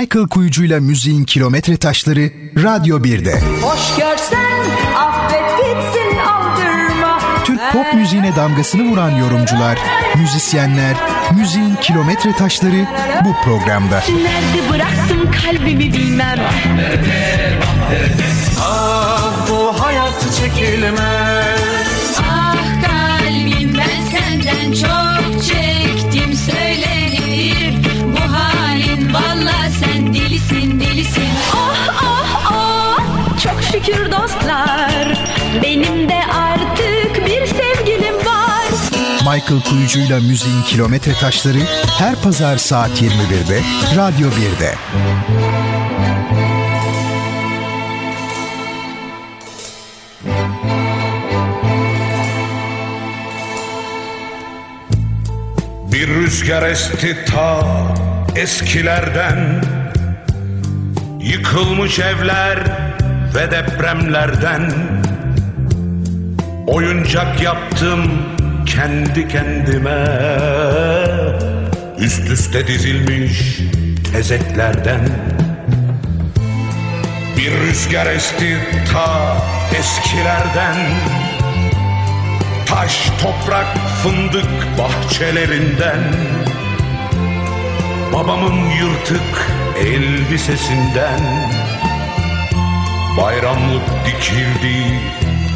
Michael Kuyucu'yla müziğin kilometre taşları Radyo 1'de. Hoş görsen affet gitsin aldırma. Türk pop müziğine damgasını vuran yorumcular, müzisyenler, müziğin kilometre taşları bu programda. Nerede bıraktım kalbimi bilmem. Ah bu hayat çekilmez. Ah kalbim ben senden çok delisin delisin. Ah ah ah çok şükür dostlar. Benim de artık bir sevgilim var. Michael Kuyucu'yla müziğin kilometre taşları her pazar saat 21'de Radyo 1'de. Bir rüzgar esti ta eskilerden Yıkılmış evler ve depremlerden Oyuncak yaptım kendi kendime. Üst üste dizilmiş tezeklerden Bir rüzgar esti ta eskilerden. Taş, toprak, fındık bahçelerinden Babamın yırtık elbisesinden Bayramlık dikildiği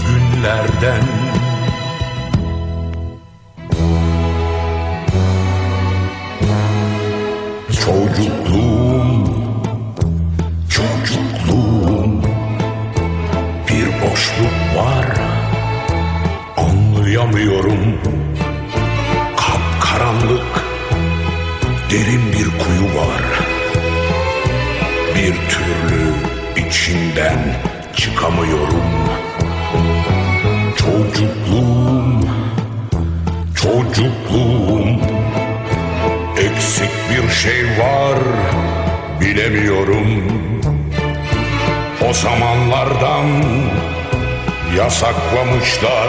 günlerden. Çocukluğum, çocukluğum Bir boşluk var. Anlayamıyorum Derin bir kuyu var. Bir türlü içinden çıkamıyorum. Çocukluğum Çocukluğum. Eksik bir şey var Bilemiyorum. O zamanlardan yasaklamışlar.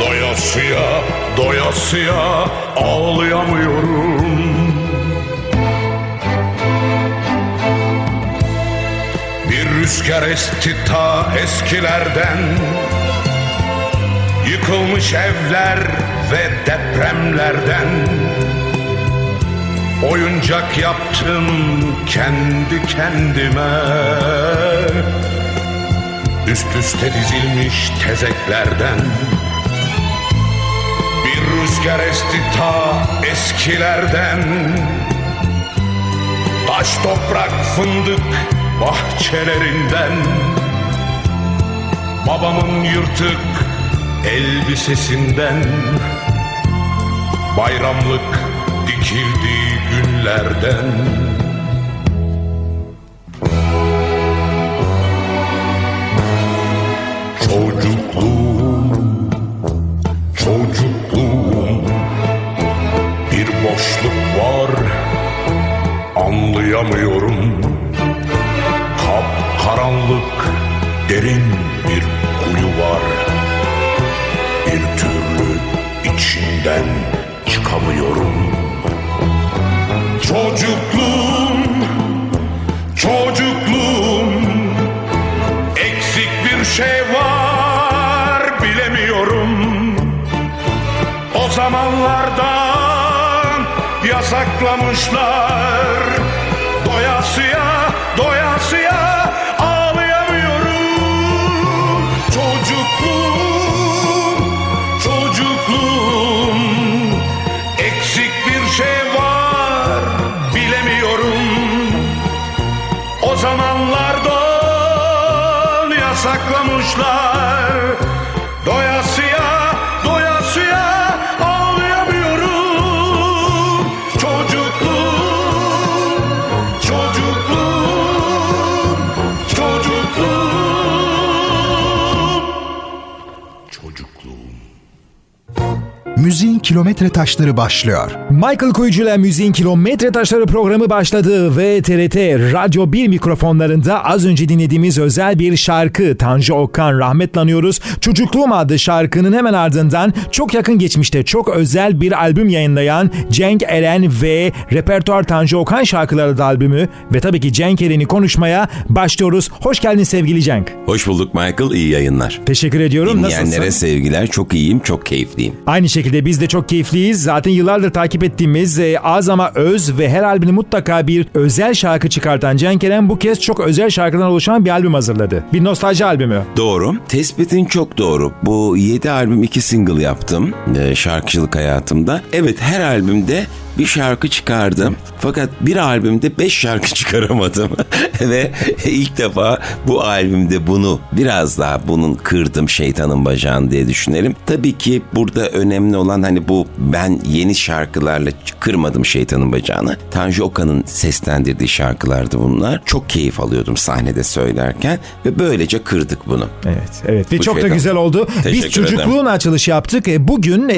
Doyasıya, doyasıya ağlayamıyorum. Bir rüzgar esti ta eskilerden. Yıkılmış evler ve depremlerden. Oyuncak yaptım kendi kendime. Üst üste dizilmiş tezeklerden rüzgar esti ta eskilerden. Taş toprak fındık bahçelerinden. Babamın yırtık elbisesinden. Bayramlık dikildiği günlerden yasaklamışlar Kilometre Taşları başlıyor. Michael Kuyucu ile Müziğin Kilometre Taşları programı başladı ve TRT Radyo 1 mikrofonlarında az önce dinlediğimiz özel bir şarkı Tanju Okan rahmetle anıyoruz. Çocukluğum adlı şarkının hemen ardından çok yakın geçmişte çok özel bir albüm yayınlayan Cenk Eren ve Repertuar Tanju Okan şarkıları da albümü ve tabii ki Cenk Eren'i konuşmaya başlıyoruz. Hoş geldin sevgili Cenk. Hoş bulduk Michael, iyi yayınlar. Teşekkür ediyorum. Dinleyenlere Nasılsın? sevgiler, çok iyiyim, çok keyifliyim. Aynı şekilde biz de çok keyifliyiz. Zaten yıllardır takip ettiğimiz e, az ama öz ve her albümü mutlaka bir özel şarkı çıkartan Cenk Eren bu kez çok özel şarkıdan oluşan bir albüm hazırladı. Bir nostalji albümü. Doğru, tespitin çok doğru. Bu 7 albüm 2 single yaptım e, şarkıcılık hayatımda. Evet her albümde bir şarkı çıkardım. Fakat bir albümde 5 şarkı çıkaramadım. Ve ilk defa bu albümde bunu biraz daha bunun kırdım şeytanın bacağını diye düşünelim. Tabii ki burada önemli olan hani bu ben yeni şarkılarla kırmadım şeytanın bacağını. Tanju Okan'ın seslendirdiği şarkılardı bunlar. Çok keyif alıyordum sahnede söylerken ve böylece kırdık bunu. Evet, evet. Ve Bu çok da şeyden. güzel oldu. Biz Teşekkür çocukluğun ederim. açılışı yaptık. E, Bugün e,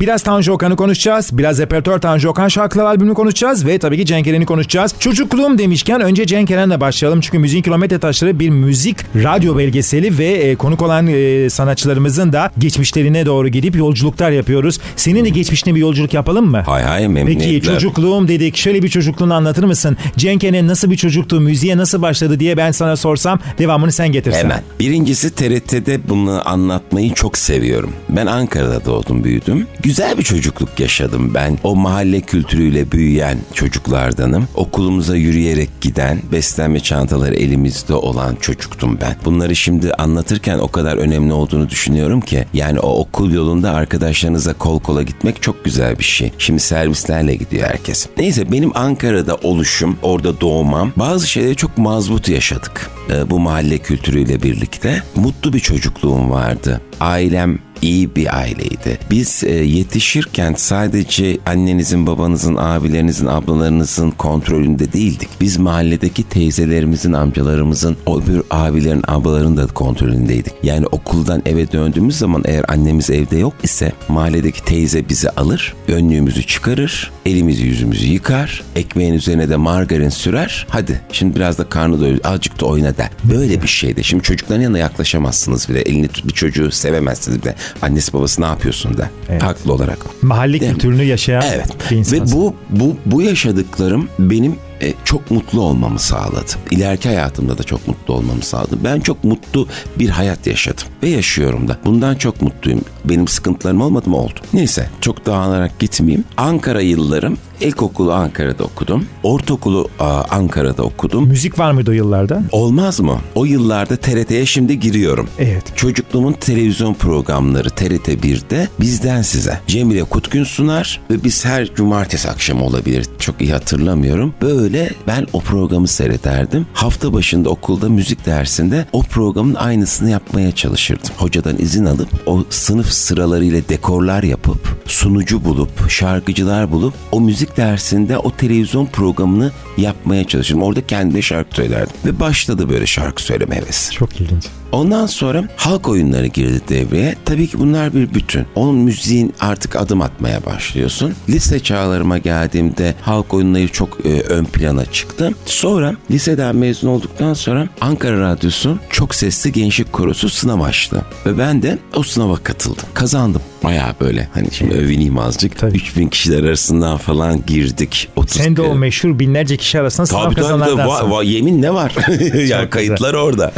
biraz Tanju Okan'ı konuşacağız. Biraz repertuar Tanju Okan şarkılar albümünü konuşacağız. Ve tabii ki Cenk Eren'i konuşacağız. Çocukluğum demişken önce Cenk Eren'le başlayalım. Çünkü Müziğin Kilometre Taşları bir müzik radyo belgeseli ve e, konuk olan e, sanatçılarımızın da geçmişlerine doğru gidip yolculuklar yapıyoruz. Senin de geçmişine bir yolculuk yapalım mı? Hay hay memnuniyetle. Peki çocukluğum dedik. Şöyle bir çocukluğunu anlatır mısın? Cenk Eren nasıl bir çocuktu? Müziğe nasıl başladı diye ben sana sorsam devamını sen getirsen. Hemen. Birincisi TRT'de bunu anlatmayı çok seviyorum. Ben Ankara'da doğdum büyüdüm. Güzel bir çocukluk yaşadım ben. O mahalle kültürüyle büyüyen çocuklardanım. Okulumuza yürüyerek giden, beslenme çantaları elimizde olan çocuktum ben. Bunları şimdi anlatırken o kadar önemli olduğunu düşünüyorum ki. Yani o okul yolunda arkadaşlarınıza kol kola gitmek çok güzel bir şey. Şimdi servislerle gidiyor herkes. Neyse benim Ankara'da oluşum, orada doğmam bazı şeyleri çok mazbut yaşadık. Ee, bu mahalle kültürüyle birlikte. Mutlu bir çocukluğum vardı. Ailem iyi bir aileydi. Biz e, yetişirken sadece annenizin, babanızın, abilerinizin, ablalarınızın kontrolünde değildik. Biz mahalledeki teyzelerimizin, amcalarımızın, o öbür abilerin, ablaların da kontrolündeydik. Yani okuldan eve döndüğümüz zaman eğer annemiz evde yok ise mahalledeki teyze bizi alır, önlüğümüzü çıkarır, elimizi yüzümüzü yıkar, ekmeğin üzerine de margarin sürer. Hadi şimdi biraz da karnı doyur, azıcık da oyna der. Böyle bir şeydi. Şimdi çocukların yanına yaklaşamazsınız bile. Elini tut bir çocuğu sevemezsiniz bile. Annesi babası ne yapıyorsun der. Haklı olarak. Mahalle Değil mi? kültürünü yaşayan Evet. bir insan. Ve bu bu bu yaşadıklarım benim e, çok mutlu olmamı sağladı. İleriki hayatımda da çok mutlu olmamı sağladı. Ben çok mutlu bir hayat yaşadım ve yaşıyorum da. Bundan çok mutluyum. Benim sıkıntılarım olmadı mı? Oldu. Neyse çok dağılarak gitmeyeyim. Ankara yıllarım ilkokulu Ankara'da okudum. Ortaokulu Ankara'da okudum. Müzik var mıydı o yıllarda? Olmaz mı? O yıllarda TRT'ye şimdi giriyorum. Evet. Çocukluğumun televizyon programları TRT 1'de bizden size. Cemile Kutkün sunar ve biz her cumartesi akşamı olabilir çok iyi hatırlamıyorum. Böyle ben o programı seyrederdim. Hafta başında okulda müzik dersinde o programın aynısını yapmaya çalışırdım. Hocadan izin alıp o sınıf sıralarıyla dekorlar yapıp sunucu bulup şarkıcılar bulup o müzik dersinde o televizyon programını yapmaya çalışırdım. Orada kendime şarkı söylerdim. Ve başladı böyle şarkı söyleme hevesi. Çok ilginç. Ondan sonra halk oyunları girdi devreye. Tabii ki bunlar bir bütün. Onun müziğin artık adım atmaya başlıyorsun. Lise çağlarıma geldiğimde halk oyunları çok e, ön plana çıktı. Sonra liseden mezun olduktan sonra Ankara Radyosu çok sesli gençlik korosu sınav açtı. Ve ben de o sınava katıldım. Kazandım. Bayağı böyle hani şimdi övüneyim azıcık. Tabii. 3000 kişiler arasından falan girdik. 30 Sen de o meşhur binlerce kişi arasında sınav Tabii tabii, tabii. kazananlardansın. Va- va- yemin ne var? ya güzel. kayıtlar orada.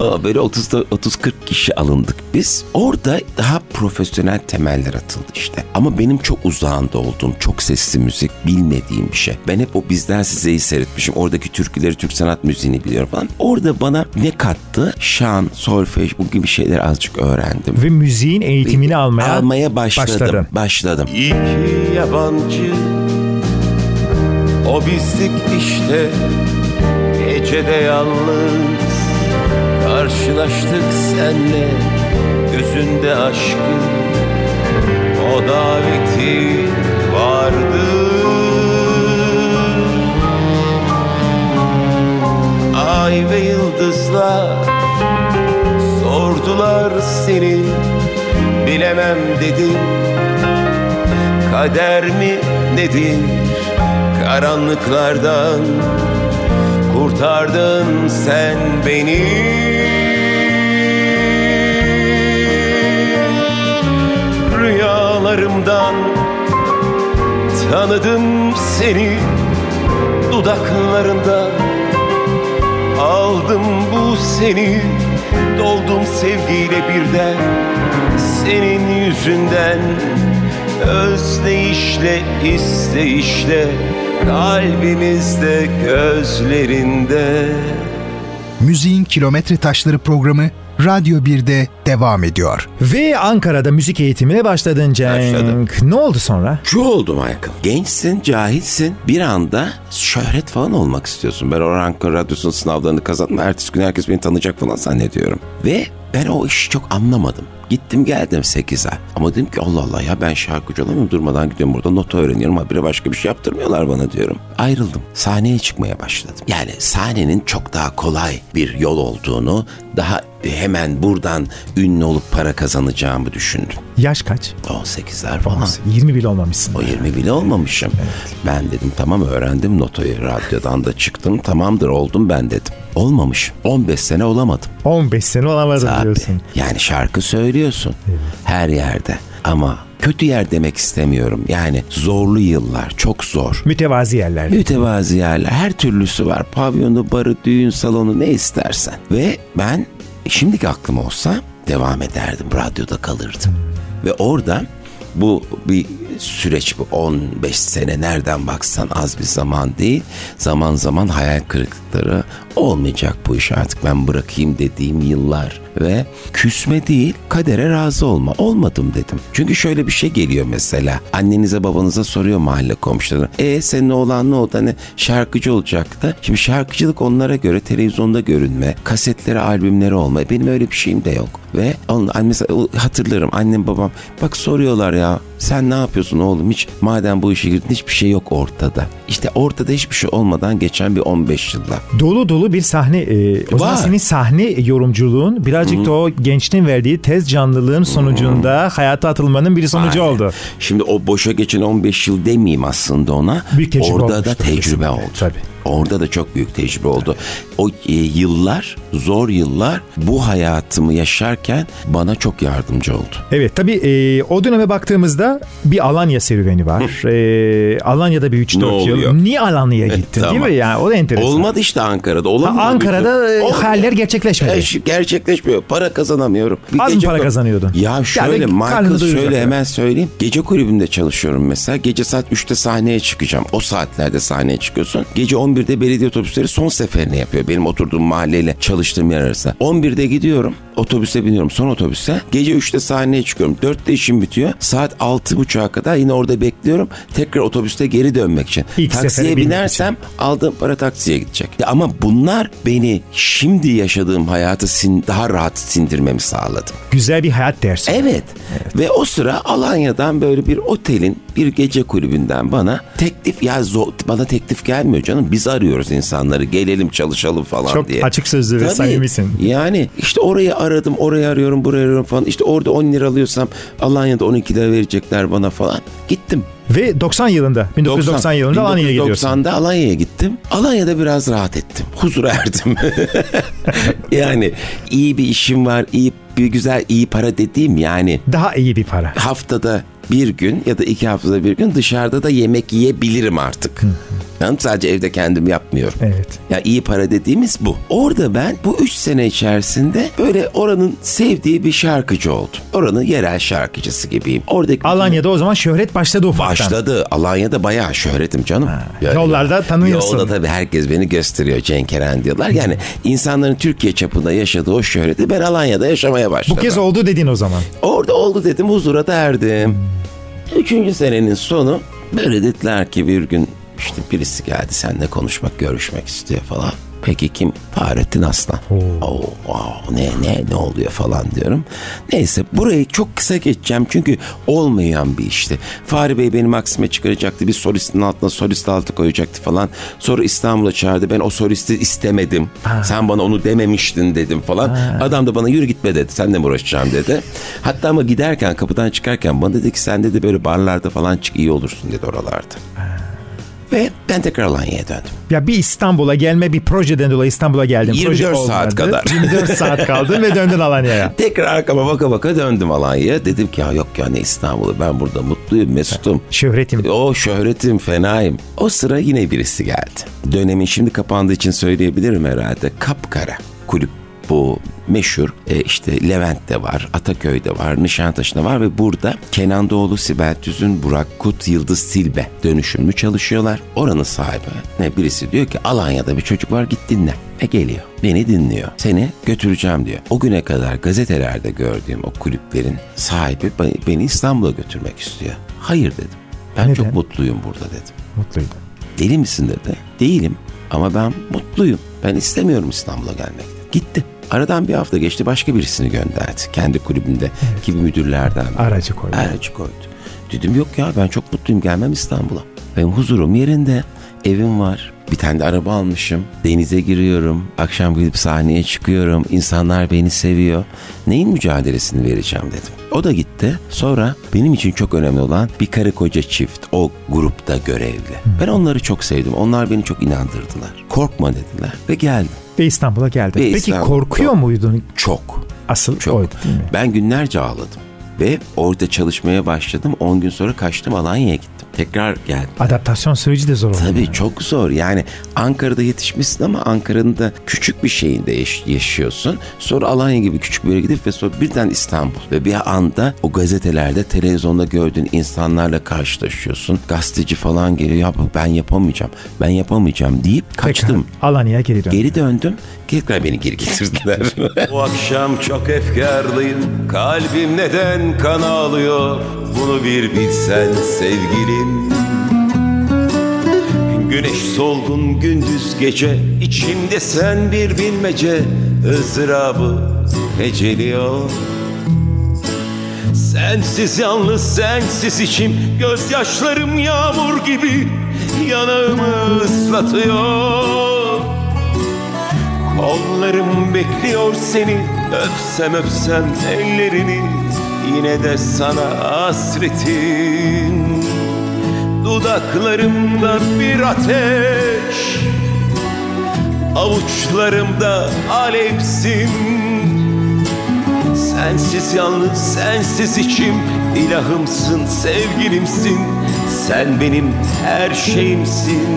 Böyle 30 30-40 kişi alındık biz. Orada daha profesyonel temeller atıldı işte. Ama benim çok uzağında olduğum, çok sesli müzik bilmediğim bir şey. Ben hep o bizden sizeyi seyretmişim. Oradaki türküleri, Türk sanat müziğini biliyorum falan. Orada bana ne kattı? Şan, solfej bu gibi şeyler azıcık öğrendim. Ve müziğin eğitimini almaya, almaya başladım. başladın. Başladım. İki yabancı O bizdik işte Gecede yalnız Karşılaştık senle Gözünde aşkın O daveti vardı. Ay ve yıldızlar Sordular seni. Bilemem dedim kader mi nedir Karanlıklardan kurtardın sen beni. Rüyalarımdan tanıdım seni. Dudaklarından aldım bu seni. Doldum sevgiyle birden senin yüzünden. Özdeyişle isteyişle kalbimizde gözlerinde Müziğin Kilometre Taşları programı Radyo 1'de devam ediyor. Ve Ankara'da müzik eğitimine başladın Cenk. Başladım. Ne oldu sonra? Şu oldu Michael. Gençsin, cahilsin. Bir anda şöhret falan olmak istiyorsun. Ben Orhan Radyosu'nun sınavlarını kazandım. Ertesi gün herkes beni tanıyacak falan zannediyorum. Ve ben o işi çok anlamadım. Gittim geldim 8'e. Ama dedim ki Allah Allah ya ben şarkıcı olamıyorum. Durmadan gidiyorum burada nota öğreniyorum. Habire başka bir şey yaptırmıyorlar bana diyorum. Ayrıldım. Sahneye çıkmaya başladım. Yani sahnenin çok daha kolay bir yol olduğunu, daha hemen buradan ünlü olup para kazanacağımı düşündüm. Yaş kaç? 18'ler falan. 20 bile olmamışsın. O 20 bile olmamışım. Ben dedim tamam öğrendim notayı radyodan da çıktım tamamdır oldum ben dedim. Olmamış. 15 sene olamadım. 15 sene olamadın Tabii. diyorsun. Yani şarkı söylüyorsun her yerde ama kötü yer demek istemiyorum. Yani zorlu yıllar çok zor. Mütevazi yerler. Mütevazi yerler her türlüsü var. Pavyonu, barı, düğün salonu ne istersen. Ve ben şimdiki aklım olsa devam ederdim. Radyoda kalırdım. Ve orada bu bir süreç bu 15 sene nereden baksan az bir zaman değil. Zaman zaman hayal kırıklıkları olmayacak bu iş artık ben bırakayım dediğim yıllar ve küsme değil kadere razı olma. Olmadım dedim. Çünkü şöyle bir şey geliyor mesela. Annenize babanıza soruyor mahalle komşuları. E senin oğlan ne oldu? Hani şarkıcı olacaktı. Şimdi şarkıcılık onlara göre televizyonda görünme, kasetleri, albümleri olma. Benim öyle bir şeyim de yok. Ve onun, mesela hatırlarım annem babam bak soruyorlar ya sen ne yapıyorsun oğlum hiç madem bu işe girdin hiçbir şey yok ortada. İşte ortada hiçbir şey olmadan geçen bir 15 yıllar. Dolu dolu bir sahne. e, o zaman Var. senin sahne yorumculuğun birazcık da o gençliğin verdiği tez canlılığın sonucunda hayata atılmanın bir sonucu Aynen. oldu. Şimdi o boşa geçen 15 yıl demeyeyim aslında ona. Tecrübe Orada da tecrübe kesinlikle. oldu. Tabii. Orada da çok büyük tecrübe oldu. O e, yıllar, zor yıllar bu hayatımı yaşarken bana çok yardımcı oldu. Evet tabii e, o döneme baktığımızda bir Alanya serüveni var. E, Alanya'da bir 3-4 Ne yıl. Niye Alanya'ya gittin değil Tamam. mi? Yani o da enteresan. Olmadı işte Ankara'da. Ha, Olamadı. Ankara'da e, Olmadı. hayaller gerçekleşmedi. E, gerçekleşmiyor. Para kazanamıyorum. Bir Az mı para kazanıyordun? Ya şöyle Yani Michael yani. hemen söyleyeyim. Gece kulübünde çalışıyorum mesela. Gece saat 3'te sahneye çıkacağım. O saatlerde sahneye çıkıyorsun. Gece 11'de belediye otobüsleri son seferini yapıyor. Benim oturduğum mahalleyle çalıştığım yer arasında. 11'de gidiyorum. Otobüse biniyorum son otobüse. Gece 3'te sahneye çıkıyorum. 4'te işim bitiyor. Saat 6.30'a kadar yine orada bekliyorum. Tekrar otobüste geri dönmek için. İlk Taksiye binersem aldığım para taksiye gidecek. Ya ama bunlar beni şimdi yaşadığım hayatı sin- daha rahat sindirmemi sağladı. Güzel bir hayat dersi. Evet. Ve o sıra Alanya'dan böyle bir otelin bir gece kulübünden bana teklif ya zo- bana teklif gelmiyor canım. Biz arıyoruz insanları gelelim çalışalım falan Çok diye. açık sözlü ve samimisin. Yani işte orayı aradım, orayı arıyorum, burayı arıyorum falan. İşte orada 10 lira alıyorsam Alanya'da 12 lira verecekler bana falan. Gittim. Ve 90 yılında 1990 yılında Alanya'ya gidiyorsun. 1990'da Alanya'ya gittim. Alanya'da biraz rahat ettim. Huzura erdim. yani iyi bir işim var, iyi bir güzel iyi para dediğim yani Daha iyi bir para. haftada bir gün ya da iki haftada bir gün dışarıda da yemek yiyebilirim artık. Ben sadece evde kendim yapmıyorum. Evet. Ya iyi para dediğimiz bu. Orada ben bu üç sene içerisinde böyle oranın sevdiği bir şarkıcı oldum. Oranın yerel şarkıcısı gibiyim. Oradaki Alanya'da o zaman şöhret başladı ufaktan. Başladı. Alanya'da bayağı şöhretim canım. Yani- yollarda tanıyorsun. Yolda tabii herkes beni gösteriyor Cenk Eren diyorlar. Yani insanların Türkiye çapında yaşadığı o şöhreti ben Alanya'da yaşamaya Bu başladım. kez oldu dedin o zaman. Orada oldu dedim huzura da erdim. Üçüncü senenin sonu böyle dediler ki bir gün işte birisi geldi seninle konuşmak görüşmek istiyor falan. Peki kim? Fahrettin Aslan. Oo, wow, ne ne ne oluyor falan diyorum. Neyse burayı çok kısa geçeceğim çünkü olmayan bir işti. Fahri Bey beni Maksim'e çıkaracaktı. Bir solistin altına solist altı koyacaktı falan. Sonra İstanbul'a çağırdı. Ben o solisti istemedim. Sen bana onu dememiştin dedim falan. Adam da bana yürü gitme dedi. Seninle mi uğraşacağım dedi. Hatta ama giderken kapıdan çıkarken bana dedi ki sen dedi böyle barlarda falan çık iyi olursun dedi oralarda. Ve ben tekrar Alanya'ya döndüm. Ya bir İstanbul'a gelme bir projeden dolayı İstanbul'a geldim. 24 Proje saat olmadı. kadar. 24 saat kaldın ve döndün Alanya'ya. Tekrar arkama baka baka döndüm Alanya'ya. Dedim ki ya yok ya ne İstanbul'u ben burada mutluyum mesut'um. Şöhretim. O şöhretim fenayım. O sıra yine birisi geldi. Dönemin şimdi kapandığı için söyleyebilirim herhalde. Kapkara kulüp bu meşhur e, işte Levent'te var, Ataköy'de var, Nişantaşı'nda var ve burada Kenan Doğulu, Sibel Tüzün, Burak Kut, Yıldız Silbe dönüşümlü çalışıyorlar. Oranın sahibi ne birisi diyor ki Alanya'da bir çocuk var git dinle. E geliyor. Beni dinliyor. Seni götüreceğim diyor. O güne kadar gazetelerde gördüğüm o kulüplerin sahibi be- beni İstanbul'a götürmek istiyor. Hayır dedim. Ben Neden? çok mutluyum burada dedim. Mutluydum. Deli misin dedi. Değilim ama ben mutluyum. Ben istemiyorum İstanbul'a gelmek. Gitti. Aradan bir hafta geçti başka birisini gönderdi. Kendi kulübünde gibi müdürlerden. Aracı koydu. Aracı koydu. Dedim yok ya ben çok mutluyum gelmem İstanbul'a. Benim huzurum yerinde. Evim var. Bir tane de araba almışım. Denize giriyorum. Akşam gidip sahneye çıkıyorum. İnsanlar beni seviyor. Neyin mücadelesini vereceğim dedim. O da gitti. Sonra benim için çok önemli olan bir karı koca çift o grupta görevli. Ben onları çok sevdim. Onlar beni çok inandırdılar. Korkma dediler ve geldim. Ve İstanbul'a geldin. Ve Peki İstanbul- korkuyor muydun? Çok. Asıl Çok. oydu değil mi? Ben günlerce ağladım. Ve orada çalışmaya başladım. 10 gün sonra kaçtım Alanya'ya gittim. Tekrar geldim. Adaptasyon süreci de zor oldu. Tabii çok zor. Yani Ankara'da yetişmişsin ama Ankara'nın da küçük bir şeyinde yaş- yaşıyorsun. Sonra Alanya gibi küçük bir yere gidip ve sonra birden İstanbul. Ve bir anda o gazetelerde, televizyonda gördüğün insanlarla karşılaşıyorsun. Gazeteci falan geliyor. Ya ben yapamayacağım, ben yapamayacağım deyip kaçtım. Tekrar Alanya'ya geri döndün. Geri döndüm. Tekrar beni geri getirdiler. Bu akşam çok efkarlıyım Kalbim neden kan ağlıyor Bunu bir bilsen sevgilim Güneş solgun gündüz gece içimde sen bir bilmece ızdırabı heceliyor Sensiz yalnız sensiz içim Gözyaşlarım yağmur gibi Yanağımı ıslatıyor. Kollarım bekliyor seni Öpsem öpsem ellerini Yine de sana hasretim Dudaklarımda bir ateş Avuçlarımda alevsin Sensiz yalnız sensiz içim İlahımsın sevgilimsin. Sen benim her şeyimsin.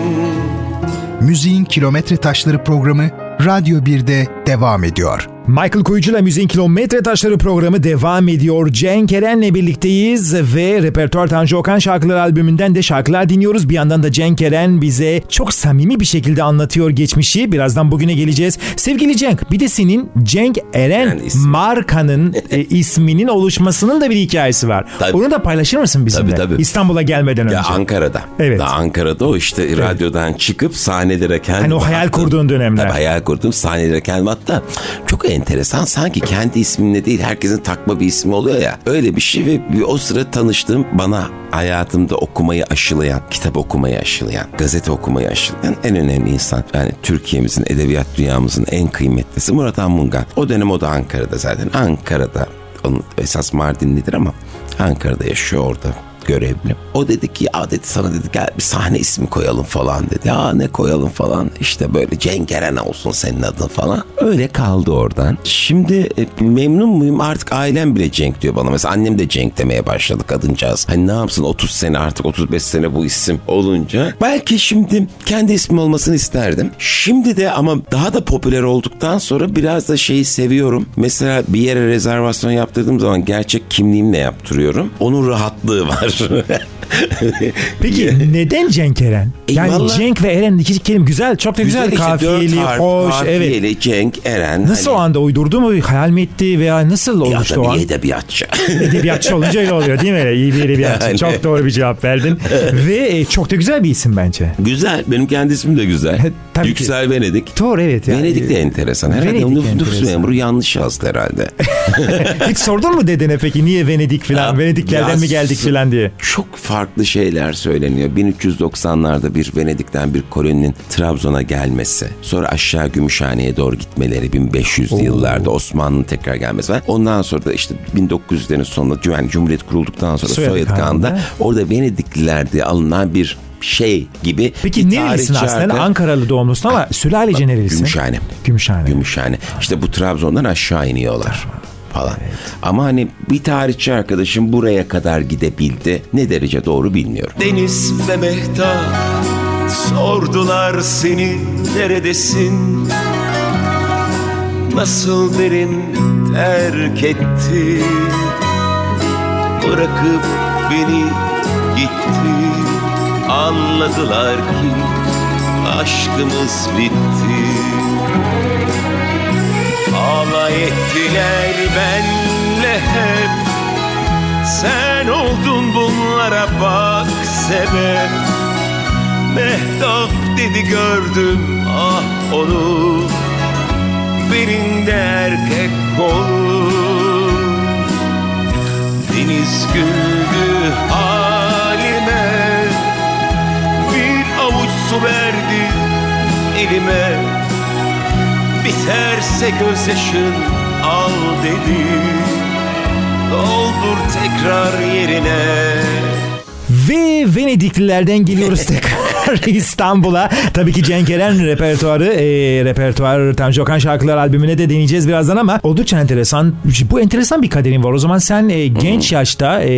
Müziğin Kilometre Taşları programı Radyo 1'de devam ediyor. Michael Kuyucu'la Müziğin Kilometre Taşları programı devam ediyor. Cenk Eren'le birlikteyiz ve Repertuar Tanju Okan şarkılar albümünden de şarkılar dinliyoruz. Bir yandan da Cenk Eren bize çok samimi bir şekilde anlatıyor geçmişi. Birazdan bugüne geleceğiz. Sevgili Cenk bir de senin Cenk Eren Yani ismi. markanın e, isminin oluşmasının da bir hikayesi var. Tabii. Onu da paylaşır mısın bizimle? Tabii, tabii. İstanbul'a gelmeden önce. Ya Ankara'da. Evet. Daha Ankara'da o işte radyodan çıkıp sahnelere kendim Hani o hayal kurduğun dönemler. Tabii hayal kurdum sahnelere kendim hatta çok enteresan sanki kendi ismimle değil herkesin takma bir ismi oluyor ya. Öyle bir şey ve o sıra tanıştığım bana hayatımda okumayı aşılayan, kitap okumayı aşılayan, gazete okumayı aşılayan en önemli insan. Yani Türkiye'mizin, edebiyat dünyamızın en kıymetlisi Murat Anmungan. O dönem o da Ankara'da zaten. Ankara'da onun esas Mardinlidir ama Ankara'da yaşıyor orada görevli. O dedi ki ya dedi sana dedi gel bir sahne ismi koyalım falan dedi. Ya ne koyalım falan işte böyle Cenk Eren olsun senin adın falan. Öyle kaldı oradan. Şimdi e, memnun muyum artık ailem bile Cenk diyor bana. Mesela annem de Cenk demeye başladı kadıncağız. Hani ne yapsın 30 sene artık 35 sene bu isim olunca. Belki şimdi kendi ismim olmasını isterdim. Şimdi de ama daha da popüler olduktan sonra biraz da şeyi seviyorum. Mesela bir yere rezervasyon yaptırdığım zaman gerçek kimliğimle yaptırıyorum. Onun rahatlığı var. 是。Peki neden Cenk Eren? E, Yani vallahi- Cenk ve Eren iki kelime güzel, çok da güzel, işte, dört kafiyeli, harf, hoş, evet. kafiyeli, Cenk, Eren. Nasıl hani- o anda uydurdu mu, hayal mi etti veya nasıl Ya olmuştu o an? bir edebiyatçı. Edebiyatçı olunca öyle oluyor değil mi? İyi bir edebiyatçı. Yani. Çok doğru bir cevap verdin. Ve e, çok da güzel bir isim bence. güzel. Benim kendi ismim de güzel. Tabii ki. Yüksel Venedik. Doğru evet. Yani. Venedik de enteresan. Herhalde Venedik Venedik nüfus memuru yanlış yazdı herhalde. Hiç sordun mu dedene peki niye Venedik filan, Ya, Venediklerden ya mi geldik filan diye? Çok farklı şeyler söyleniyor. 1390'larda bir Venedik'ten bir koloninin Trabzon'a gelmesi. Sonra aşağı Gümüşhane'ye doğru gitmeleri 1500'lü yıllarda Osmanlı'nın tekrar gelmesi var. Ondan sonra da işte 1900'lerin sonunda yani Cumhuriyet kurulduktan sonra. Kanı'nda orada Venedikliler diye alınan bir şey gibi. Peki nerelisin aslında? Ankaralı doğumlusun ama sülalece nerelisin? Gümüşhane. Gümüşhane. Gümüşhane. İşte bu Trabzon'dan aşağı iniyorlar falan. Ama hani bir tarihçi arkadaşım buraya kadar gidebildi. Ne derece doğru bilmiyorum. Deniz ve Mehtap sordular seni neredesin? Nasıl derin terk etti? Bırakıp beni gitti. Anladılar ki aşkımız bitti. Alay ettiler benle hep. Sen oldun bunlara bak sebep. Mehtap dedi gördüm ah onu. Belinde erkek kolu Deniz güldü halime. Bir avuç su verdi elime Biterse gözyaşın al dedi. Doldur tekrar yerine. Ve Venediklilerden geliyoruz tekrar İstanbul'a. Tabii ki Cenk Eren repertuarı, e, repertuar Tanju Okan şarkılar albümüne de deneyeceğiz birazdan ama oldukça enteresan. Bu enteresan bir kaderin var. O zaman sen e, genç yaşta e,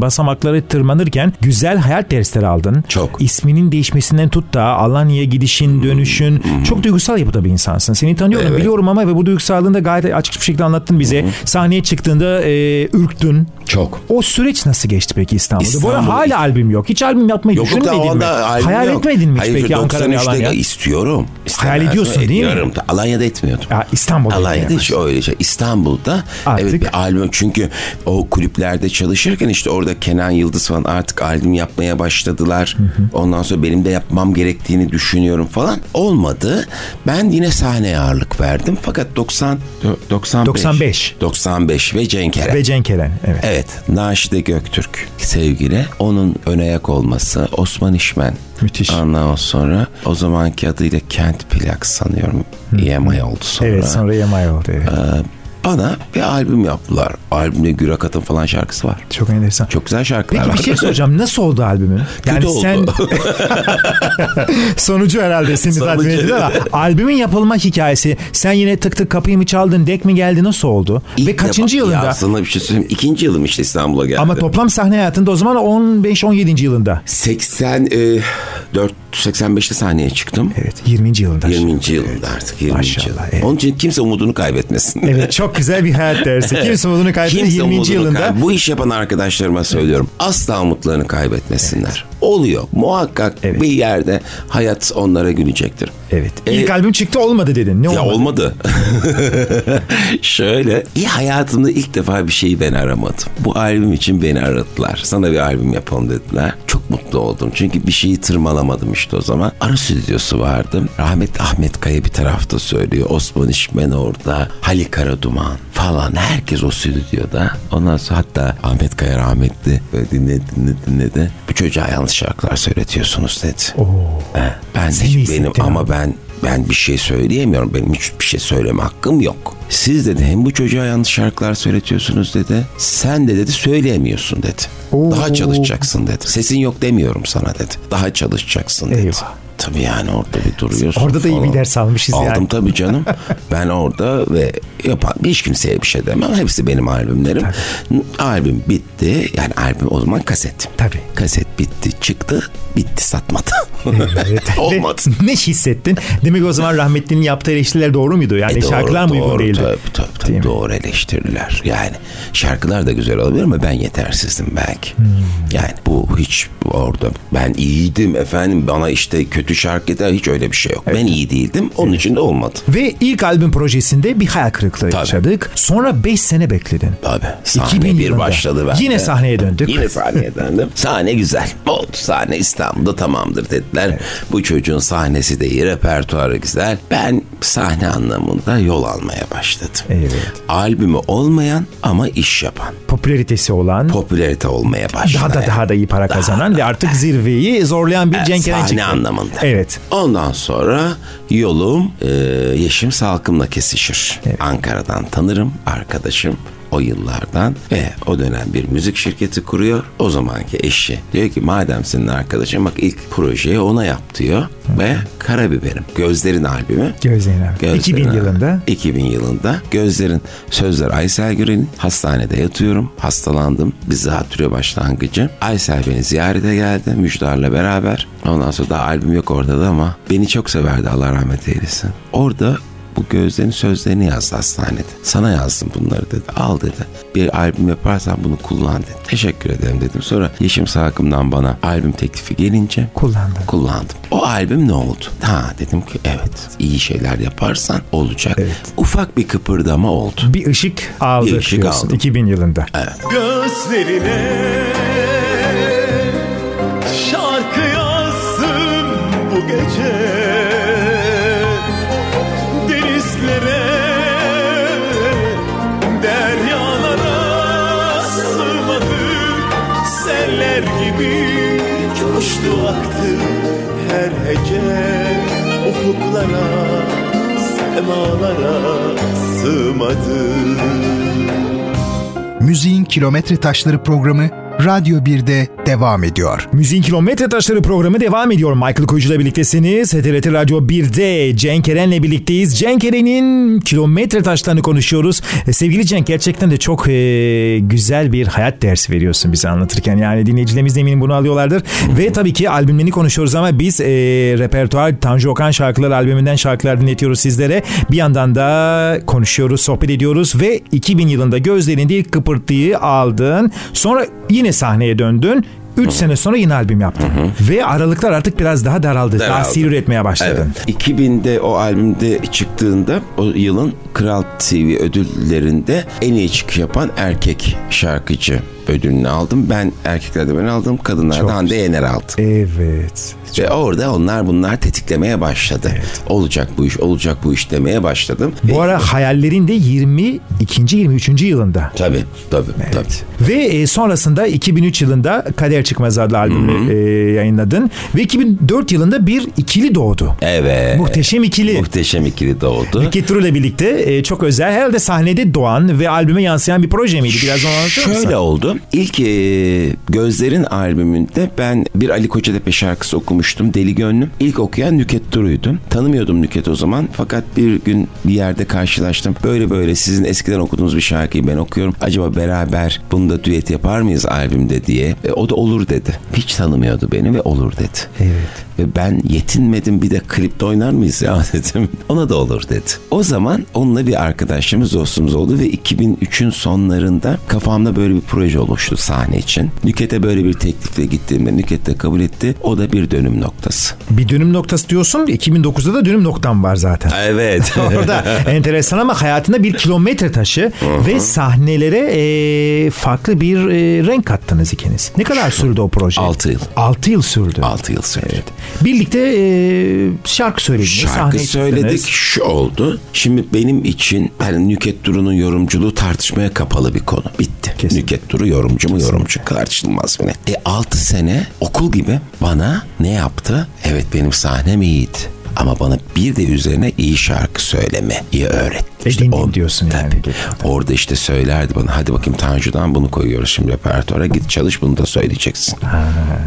basamakları tırmanırken güzel hayat dersleri aldın. Çok. İsminin değişmesinden tut da Alanya'ya gidişin, dönüşün. Çok duygusal yapıda bir insansın. Seni tanıyorum Evet. biliyorum ama ve bu duygusallığını da gayet açık bir şekilde anlattın bize. Sahneye çıktığında e, ürktün. Çok. O süreç nasıl geçti peki İstanbul'da? Bu arada İstanbul- hala albüm yok. Hiç albüm yapmayı Yok yok da düşünmedin mi? Hayal yok. Etmedin mi hiç Hayır, peki Ankara ve 93'te Alanya? istiyorum. Hayal ediyorsun değil mi? Ediyorum. Alanya'da etmiyordum. Ya İstanbul'da Alanya'da hiç öyle şey. İstanbul'da Artık- evet bir albüm çünkü o kulüplerde çalışırken işte orada Kenan Yıldız falan artık albüm yapmaya başladılar. Ondan sonra benim de yapmam gerektiğini düşünüyorum falan. Olmadı. Ben yine sahneye ağırlık verdim. Fakat 90 95 95. 95 ve Cenk Eren. Ve Cenk Eren. Evet. Evet, Naşide Göktürk sevgili. Onun ön ayak olması Osman İşmen. Müthiş. Ondan sonra o zamanki adıyla Kent Plak sanıyorum. EMI oldu sonra. Evet sonra Yamay oldu. Evet. Ee, bana bir albüm yaptılar. Albümde Gürak Atın falan şarkısı var. Çok enteresan. Çok güzel şarkılar Peki var. bir şey soracağım. Nasıl oldu albümün? Kötü oldu. sen sonucu herhalde seni tatmin ediyor ama albümün yapılma hikayesi sen yine tık tık kapıyı mı çaldın dek mi geldi nasıl oldu? İlk Ve kaçıncı defa- Ya yılında? aslında bir şey söyleyeyim. İkinci yılım işte İstanbul'a geldi. Ama toplam sahne hayatında o zaman 15-17. yılında. 84 85'te sahneye çıktım. Evet 20. yılında. 20. yılında artık 20. Maşallah, evet. Onun için kimse umudunu kaybetmesin. Evet çok güzel bir hayat dersi. Kimse umudunu kaybetmedi Kimse 20. umudunu yılında. kay- Bu iş yapan arkadaşlarıma söylüyorum. Asla umutlarını kaybetmesinler. Oluyor. Muhakkak Evet. bir yerde hayat onlara gülecektir. Evet. E, İlk albüm çıktı olmadı dedin. Ne Ya olmadı? olmadı. Şöyle. Hayatımda ilk defa bir şeyi ben aramadım. Bu albüm için beni aradılar. Sana bir albüm yapalım dediler. Çok mutlu oldum. Çünkü bir şeyi tırmalamadım işte o zaman. Ara stüdyosu vardı. Rahmet Ahmet Kaya bir tarafta söylüyor. Osman İşmen orada. Halil Karaduman falan. Herkes o stüdyoda. Ondan sonra hatta Ahmet Kaya rahmetli böyle dinledi dinledi dinledi. Bu çocuğa yanlış şarkılar söyletiyorsunuz dedi. He, Ben de hiç benim ama ben ben bir şey söyleyemiyorum. Benim hiçbir şey söyleme hakkım yok. Siz dedi hem bu çocuğa yanlış şarkılar söyletiyorsunuz dedi. Sen de dedi söyleyemiyorsun dedi. Daha çalışacaksın dedi. Sesin yok demiyorum sana dedi. Daha çalışacaksın dedi. Eyvah. Tabii yani orada bir duruyorsun. Orada da iyi bir ders almışız Aldım yani. tabii canım. ben orada ve yapan hiç kimseye bir şey demem. Hepsi benim albümlerim. Albüm bitti. Yani albüm o zaman kaset. Tabii. Kaset bitti çıktı. Bitti satmadı. Evet. Olmadı. Ne hissettin? Demek o zaman rahmetlinin yaptığı eleştiriler doğru muydu? Yani E doğru, şarkılar mı uygun değildi? Tabii tabii, tabii Değil mi? doğru eleştiriler. Yani şarkılar da güzel olabilir ama ben yetersizdim belki. Hmm. Yani bu hiç orada ben iyiydim efendim bana işte kötü şarkı yeter hiç öyle bir şey yok. Ben iyi değildim onun için de olmadı. Ve ilk albüm projesinde bir hayal kırıklığı Tabii. yaşadık. Sonra 5 sene bekledin. Tabii. 2000 Sahne bir yılında. başladı bende. Yine sahneye döndük. Yine sahneye döndüm. Sahne güzel. Oldu sahne İstanbul'da tamamdır dediler. Bu çocuğun sahnesi de iyi, repertuarı güzel. Ben sahne anlamında yol almaya başladım. Evet. Albümü olmayan ama iş yapan. Popülaritesi olan, Popülerite olmaya başladı. daha da daha da iyi para kazanan ve artık zirveyi zorlayan bir Evet, Cenk Eren sahne çıktı. Anlamında. Evet. Ondan sonra yolum e, Yeşim Salkım'la kesişir. Ankara'dan tanırım arkadaşım o yıllardan ve o dönem bir müzik şirketi kuruyor. O zamanki eşi diyor ki madem senin arkadaşın bak ilk projeyi ona yap diyor ve Karabiberim Gözlerin albümü Gözlerin abi. Gözlerin 2000 abi. yılında. 2000 yılında Gözlerin sözler Aysel Gürel'in hastanede yatıyorum. Hastalandım. Bir zatürre başlangıcı. Aysel beni ziyarete geldi. Müjdar'la beraber. Ondan sonra daha albüm yok orada da ama beni çok severdi Allah rahmet eylesin. Orada bu gözlerin sözlerini yazdı hastanede. Sana yazdım bunları dedi. Al dedi. Bir albüm yaparsan bunu kullan dedi. Teşekkür ederim dedim. Sonra Yeşim Sakım'dan bana albüm teklifi gelince Kullandın. kullandım. O albüm ne oldu? Ha dedim ki evet iyi şeyler yaparsan olacak. Evet. Ufak bir kıpırdama oldu. Bir ışık aldı Bir ışık diyorsun aldım. 2000 yılında. Gözlerine aktı her hece. Ufuklara, semalara sığmadı. Müziğin Kilometre Taşları programı Radyo 1'de devam ediyor. Müziğin Kilometre Taşları programı devam ediyor. Michael Koyucu'la birliktesiniz. TRT Radyo 1'de Cenk Eren'le birlikteyiz. Cenk Eren'in kilometre taşlarını konuşuyoruz. E, sevgili Cenk gerçekten de çok e, güzel bir hayat dersi veriyorsun bize anlatırken. Yani dinleyicilerimiz eminim bunu alıyorlardır. Ve tabii ki albümlerini konuşuyoruz ama biz e, repertuar Tanju Okan şarkıları albümünden şarkılar dinletiyoruz sizlere. Bir yandan da konuşuyoruz, sohbet ediyoruz ve 2000 yılında gözlerinde ilk kıpırtıyı aldın. Sonra yine sahneye döndün. 3 sene sonra yine albüm yaptın. Ve aralıklar artık biraz daha daraldı. Daha Daraldı. sihir üretmeye başladın. Evet. 2000'de o albümde çıktığında o yılın Kral TV ödüllerinde en iyi çıkış yapan erkek şarkıcı ödülünü aldım. Ben erkeklerde ben aldım, kadınlarda Hande Yener aldı. Evet. Ve orada onlar bunlar tetiklemeye başladı. Olacak bu iş, olacak bu iş demeye başladım. Bu ara hayallerin de 22. 23. yılında. Tabii, tabii, tabii. Ve e, sonrasında 2003 yılında Kader Çıkmaz adlı albümü e, yayınladın. Ve 2004 yılında bir ikili doğdu. Evet. Muhteşem ikili. Muhteşem ikili doğdu. Duru ile birlikte e, çok özel. Herhalde sahnede doğan ve albüme yansıyan bir proje miydi? Biraz onu anlatır mısın? Şöyle oldu. İlk e, Gözler'in albümünde ben bir Ali Kocatepe şarkısı okumuştum. Deli Gönlüm. İlk okuyan Nüket Duru'ydu. Tanımıyordum Nüket o zaman. Fakat bir gün bir yerde karşılaştım. Böyle böyle sizin eskiden okuduğunuz bir şarkıyı ben okuyorum. Acaba beraber bunu da düet yapar mıyız albümde diye. E, o da olur dedi. Hiç tanımıyordu beni ve olur dedi. Evet. Ve ben yetinmedim bir de klipte oynar mıyız ya dedim. Ona da olur dedi. O zaman onunla bir arkadaşımız dostumuz oldu ve 2003'ün sonlarında kafamda böyle bir proje oluştu sahne için. Nüket'e böyle bir teklifle gittiğimde Nüket de kabul etti. O da bir dönüm noktası. Bir dönüm noktası diyorsun. 2009'da da dönüm noktam var zaten. Evet. Orada enteresan ama hayatında bir kilometre taşı ve sahnelere e, farklı bir e, renk kattınız ikiniz. Ne kadar sürdü o proje? 6 yıl. 6 yıl sürdü. 6 yıl sürdü. Birlikte e, şarkı söylediniz. Şarkı söyledik şu oldu. Şimdi benim için yani Nüket Duru'nun yorumculuğu tartışmaya kapalı bir konu. Bitti. Kesin. Nüket Duru yorumcu mu yorumcu tartışılmaz bile. E 6 sene okul gibi bana ne yaptı? Evet benim sahnem iyiydi. Ama bana bir de üzerine iyi şarkı söylemeyi öğretti. Edindim diyorsun yani. Tabii. Orada işte söylerdi bana hadi bakayım Tanju'dan bunu koyuyoruz şimdi repertuara git çalış bunu da söyleyeceksin.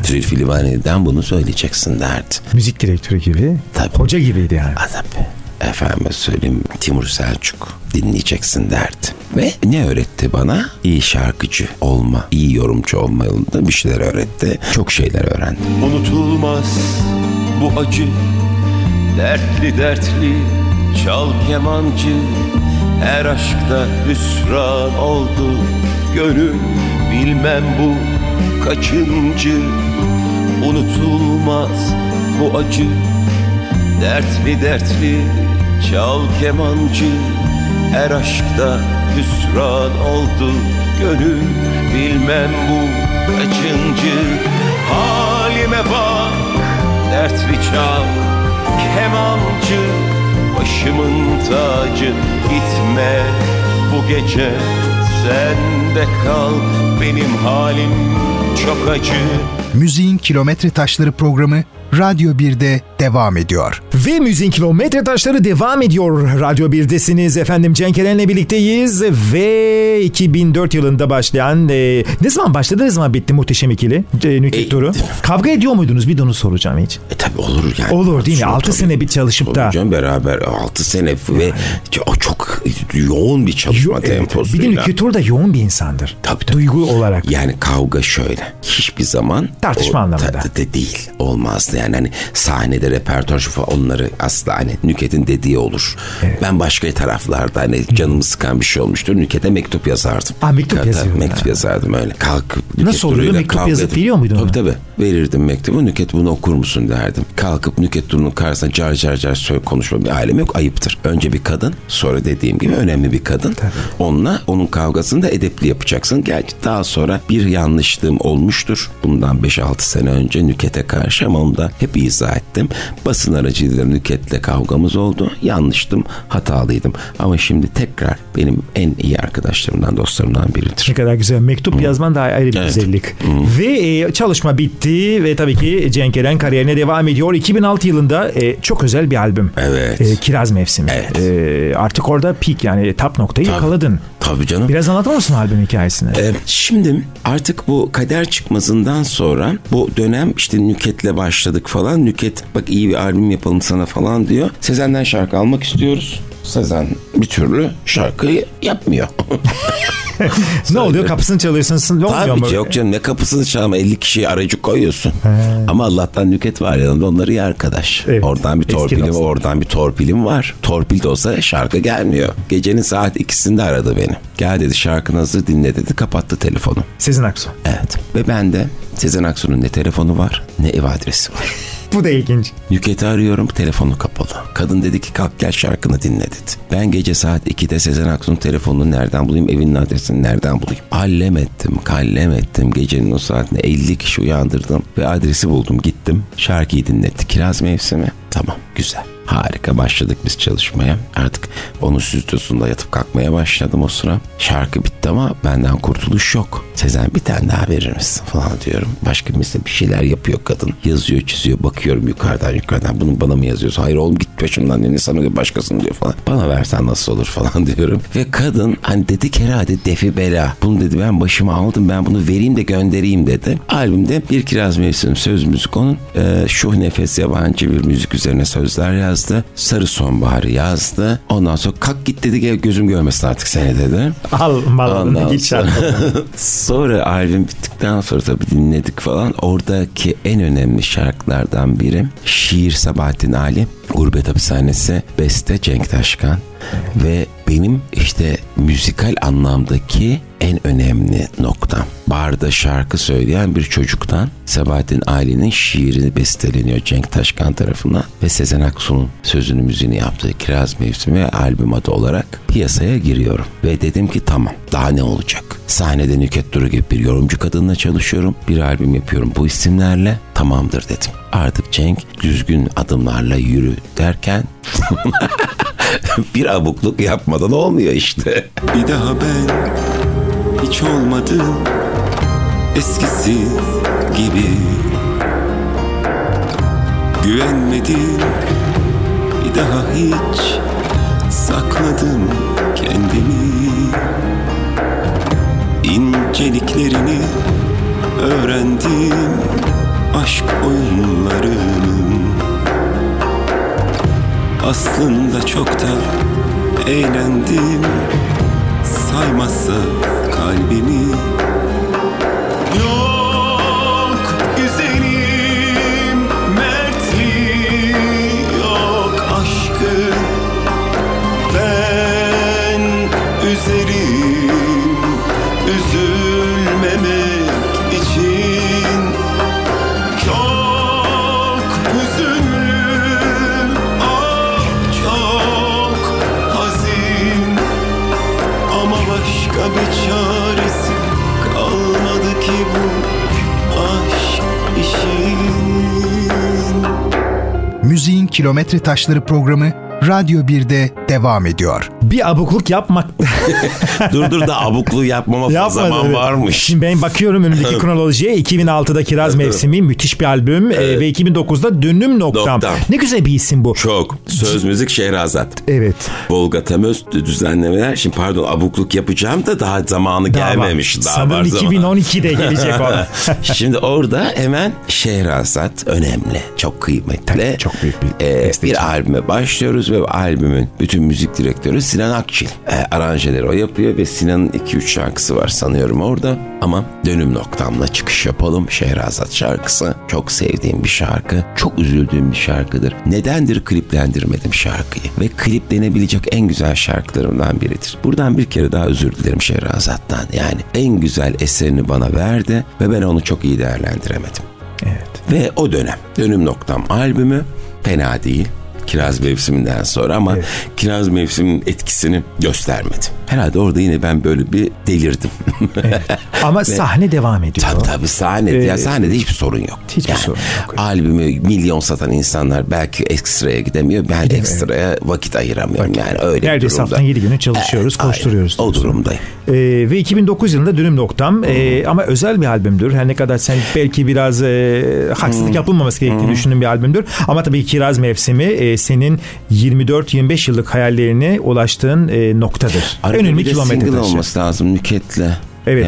Zülfü Livaneli'den bunu söyleyeceksin derdi. Müzik direktörü gibi. Tabii. Hoca gibiydi yani. Ha, tabii. Efendime söyleyeyim Timur Selçuk dinleyeceksin derdi. Ve ne öğretti bana? İyi şarkıcı olma, iyi yorumcu olma yolunda bir şeyler öğretti. Çok şeyler öğrendim. Unutulmaz bu acı Dertli dertli çal kemancı Her aşkta hüsran oldu Gönül bilmem bu kaçıncı Unutulmaz bu acı Dertli dertli çal kemancı Her aşkta hüsran oldu Gönül. Bilmem bu kaçıncı Halime bak. Dertli çal kemancı Başımın tacı gitme bu gece Sen de kal benim halim çok acı Müziğin Kilometre Taşları programı Radyo 1'de devam ediyor. Ve müziğin kilometre taşları devam ediyor. Radyo 1'desiniz efendim. Cenk Eren'le birlikteyiz ve 2004 yılında başlayan e, ne zaman başladı ne zaman bitti muhteşem ikili e, Nükhet E, Turu? Kavga ediyor muydunuz? Bir de onu soracağım hiç. E tabi olur yani. Olur değil mi? Tabii, 6 sene bir çalışıp da. Canım beraber 6 sene ve çok, çok yoğun bir çalışma Yo- evet, temposuyla. bir de Nükhet Turu da yoğun bir insandır. Tabii, tabii. Duygu olarak. Yani kavga şöyle. Hiçbir zaman Tartışma o- anlamında. ta- de değil. Olmazdı yani hani sahnede repertuar şu falan onları asla hani Nüket'in dediği olur. Ben başka taraflarda hani canımı sıkan bir şey olmuştur. Nüket'e mektup yazardım. Aa, mektup Tabii, yazıyordun Mektup yazardım öyle. Kalkıp Nüket Nasıl? Duru'yla Mektup yazıp edip- veriyor muydun Tabii tabii. Verirdim mektubu. Nüket bunu okur musun derdim. Kalkıp Nüket Duru'nun karşısına car car car söyle konuşma bir alem yok. Ayıptır. Önce bir kadın sonra dediğim gibi önemli bir kadın. Onunla onun kavgasını da edepli yapacaksın. Gerçi daha sonra bir yanlışlığım olmuştur. Bundan 5-6 sene önce Nüket'e karşı ama onu da hep izah ettim. Basın aracılığıyla Nüket'le kavgamız oldu. Yanlıştım, hatalıydım. Ama şimdi tekrar benim en iyi arkadaşlarımdan, dostlarımdan biridir. Ne kadar güzel. Mektup yazman da ayrı bir Evet. güzellik. Ve e, çalışma bitti ve tabii ki Cenk Eren kariyerine devam ediyor. 2006 yılında e, çok özel bir albüm. Evet. E, Kiraz Mevsimi. Evet. E, artık orada peak yani top noktayı yakaladın. Tabii canım. Biraz anlatır mısın albüm hikayesini? Ee, şimdi artık bu kader çıkmasından sonra bu dönem işte Nüket'le başladık falan. Nüket bak iyi bir albüm yapalım sana falan diyor. Sezen'den şarkı almak istiyoruz. Sezen bir türlü şarkıyı yapmıyor. ne oluyor? Kapısını çalırsın. Ne olmuyor Tabii mu? ki yok canım ne kapısını çalma 50 kişiyi aracı koyuyorsun. Ama Allah'tan Nüket var yanında onları iyi arkadaş. Evet, Oradan bir torpilim oradan bir torpilim var. Torpil de olsa şarkı gelmiyor. Gecenin saat ikisinde aradı beni. Gel dedi şarkın hazır dinle dedi kapattı telefonu. Sezen Aksu. Evet. Ve ben de Sezen Aksu'nun ne telefonu var ne ev adresi var. Bu da ilginç. Nüket'i arıyorum telefonu kapalı. Kadın dedi ki kalk gel şarkını dinle dedi. Ben gece saat 2'de Sezen Aksu'nun telefonunu nereden bulayım evinin adresini nereden bulayım. Allem ettim kallem ettim gecenin o saatinde 50 kişi uyandırdım ve adresi buldum gittim. Şarkıyı dinletti kiraz mevsimi tamam güzel. Harika başladık biz çalışmaya. Artık onun stüdyosunda yatıp kalkmaya başladım o sıra. Şarkı bitti ama benden kurtuluş yok. Sezen bir tane daha verir misin falan diyorum. Başka birisi bir şeyler yapıyor kadın. Yazıyor çiziyor bakıyorum yukarıdan yukarıdan. Bunu bana mı yazıyorsun? Hayır oğlum git başımdan dedi sana başkasını diyor falan. Bana versen nasıl olur falan diyorum. Ve kadın hani dedi ki herhalde defi bela. Bunu dedi ben başıma aldım ben bunu vereyim de göndereyim dedi. Albümde bir kiraz mevsim söz müzik onun. Ee, Şuh Nefes yabancı bir müzik üzerine sözler yazdı. Sarı sonbaharı yazdı. Ondan sonra kalk git dedi gel gözüm görmesin artık seni dedi. Al mal Ondan git sonra- sonra albüm bittikten sonra tabii dinledik falan. Oradaki en önemli şarkılardan biri Şiir Sabahattin Ali, Gurbet Hapishanesi, Beste Cenk Taşkan ve benim işte müzikal anlamdaki en önemli noktam. Barda şarkı söyleyen bir çocuktan Sabahattin Ali'nin şiirini besteleniyor Cenk Taşkan tarafından ve Sezen Aksu'nun sözünü müziğini yaptığı Kiraz Mevsimi albüm adı olarak piyasaya giriyorum. Ve dedim ki tamam daha ne olacak? Sahnede Nüket Duru gibi bir yorumcu kadınla çalışıyorum. Bir albüm yapıyorum bu isimlerle tamamdır dedim. Artık Cenk düzgün adımlarla yürü derken bir abukluk yapmadan olmuyor işte. Bir daha ben hiç olmadım eskisi gibi. Güvenmedim bir daha hiç sakladım kendimi. İnceliklerini öğrendim. Aşk oyunlarının. Aslında çok da eğlendim. Saymazsa kalbimi Kilometre Taşları programı Radyo 1'de devam ediyor. Bir abukluk yapmak dur dur da abukluğu yapmama Yapma zaman dedi. varmış. Şimdi ben bakıyorum önümdeki kronolojiye 2006'da Kiraz Mevsimi müthiş bir albüm e, ve 2009'da Dönüm Noktam. Noktam. Ne güzel bir isim bu. Çok. Söz müzik Şehrazat. Evet. Volga Temöz düzenlemeler. Şimdi pardon abukluk yapacağım da daha zamanı Daha var. gelmemiş. Daha Sanırım var zaman. 2012'de gelecek o. Şimdi orada hemen Şehrazat önemli. Çok kıymetli. Tabii, çok büyük bir besteci. bir albüme başlıyoruz ve albümün bütün müzik direktörü Sinan Akçil. Ee, aranjeleri o yapıyor ve Sinan'ın 2-3 şarkısı var sanıyorum orada. Ama dönüm noktamla çıkış yapalım. Şehrazat şarkısı. Çok sevdiğim bir şarkı. Çok üzüldüğüm bir şarkıdır. Nedendir kliplendirmedim şarkıyı? Ve kliplenebilecek en güzel şarkılarımdan biridir. Buradan bir kere daha özür dilerim Şehrazat'tan. Yani en güzel eserini bana verdi ve ben onu çok iyi değerlendiremedim. Evet. Ve o dönem Dönüm Noktam albümü fena değil. Kiraz mevsiminden sonra ama kiraz mevsiminin etkisini göstermedi. Herhalde orada yine ben böyle bir delirdim. Ama sahne devam ediyor. tabii tabii sahnede. Ee, ya sahnede hiçbir sorun yok. hiçbir sorun yok. Albümü milyon satan insanlar belki ekstraya gidemiyor. Ben ekstraya vakit ayıramıyorum yani öyle Neredeyse bir durumda. haftanın 7 günü çalışıyoruz, Aynen, koşturuyoruz. O diyorsun. durumdayım. Ee, ve 2009 yılında Dönüm Noktam Ee, ama özel bir albümdür. Her ne kadar sen belki biraz e, haksızlık yapılmaması gerektiğini düşündüğün bir albümdür. Ama tabii Kiraz Mevsimi e, senin 24-25 yıllık hayallerine ulaştığın e, noktadır. Arada Önemli kilometre single taşı. olması lazım Nüket'le. Evet,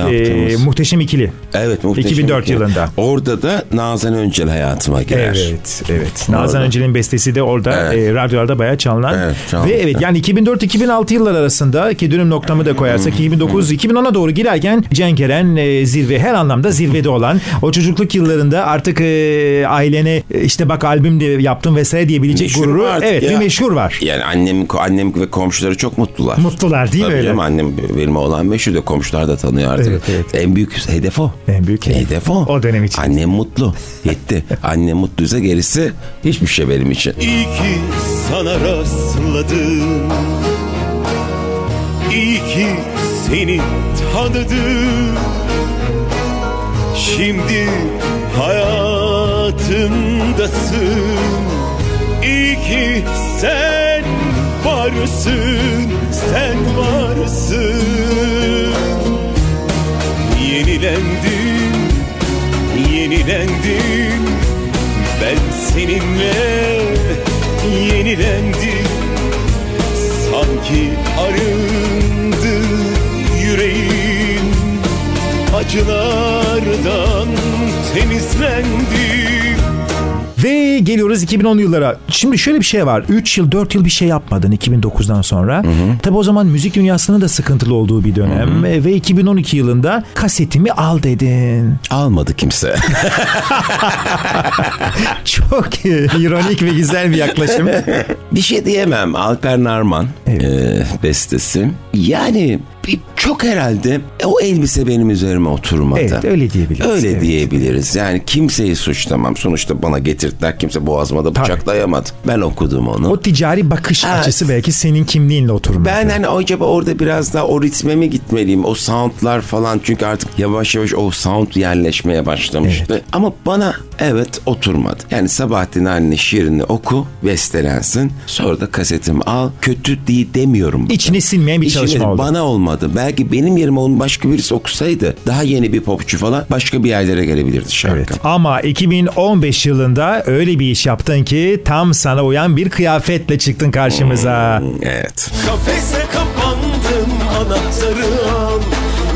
e. Muhteşem İkili. Evet muhteşem. 2004 bir- yılında. Orada da Nazan Öncel hayatıma girer. Evet, evet. Nazan Orada. Öncel'in bestesi de orada Evet. e, radyolarda bayağı çalınan. Evet, çaldı. Ve evet yani 2004-2006 yıllar arasında ki dönüm noktamı da koyarsak 2009-2010'a doğru girerken Cenk Eren e, zirve her anlamda zirvede olan o çocukluk yıllarında artık e, ailene e, işte bak albüm de yaptım vesaire diyebilecek Meşhur gururu evet ya. bir meşhur var. Yani annem, annem ve komşuları çok mutlular. Mutlular değil mi Tabii öyle? canım, annem benim oğlan meşhur da komşular da tanıyor artık. Evet, evet. En büyük hedef o. En büyük hedef. hedef o. O dönem için. Annem mutlu. Yetti. annem mutluysa gerisi hiçbir şey benim için. İyi ki sana rastladım İyi ki seni tanıdım Şimdi hayatımdasın İyi ki sen varsın Sen varsın Yenilendim Yenilendim. Ben seninle yenilendim. Sanki arındı yüreğin Acılardan temizlendi Ve geliyoruz 2010 yıllara. Şimdi şöyle bir şey var. 3 yıl 4 yıl bir şey yapmadın 2009'dan sonra. Tabi o zaman müzik dünyasının da sıkıntılı olduğu bir dönem. E, Ve 2012 yılında kasetimi al dedin. Almadı kimse. Çok ironik ve güzel bir yaklaşım. bir şey diyemem. Alper Narman Evet. e, bestesi. Yani çok herhalde e, o elbise benim üzerime oturmadı. Evet öyle diyebiliriz. Öyle Evet. diyebiliriz. Yani kimseyi suçlamam. Sonuçta bana getirdiler. Kimse boğazıma da bıçak dayamadı. Ben okudum onu. O ticari bakış Evet. açısı belki senin kimliğinle oturmadı. Ben hani acaba orada biraz daha o ritme mi gitmeliyim? O soundlar falan çünkü artık yavaş yavaş o sound yerleşmeye başlamıştı. Ama bana evet oturmadı. Yani Sabahattin Ali'nin şiirini oku, bestelensin. Sonra da kasetimi al. Kötü değil demiyorum. bakın. İçine sinmeyen bir İçime- çalışma oldu. Bana olmadı. Belki benim yerime onu başka birisi okusaydı daha yeni bir popçu falan başka bir yerlere gelebilirdi şarkı. Evet. Ama 2015 yılında öyle bir iş yaptın ki tam sana uyan bir kıyafetle çıktın karşımıza. Evet. Kafese kapandım anahtarı al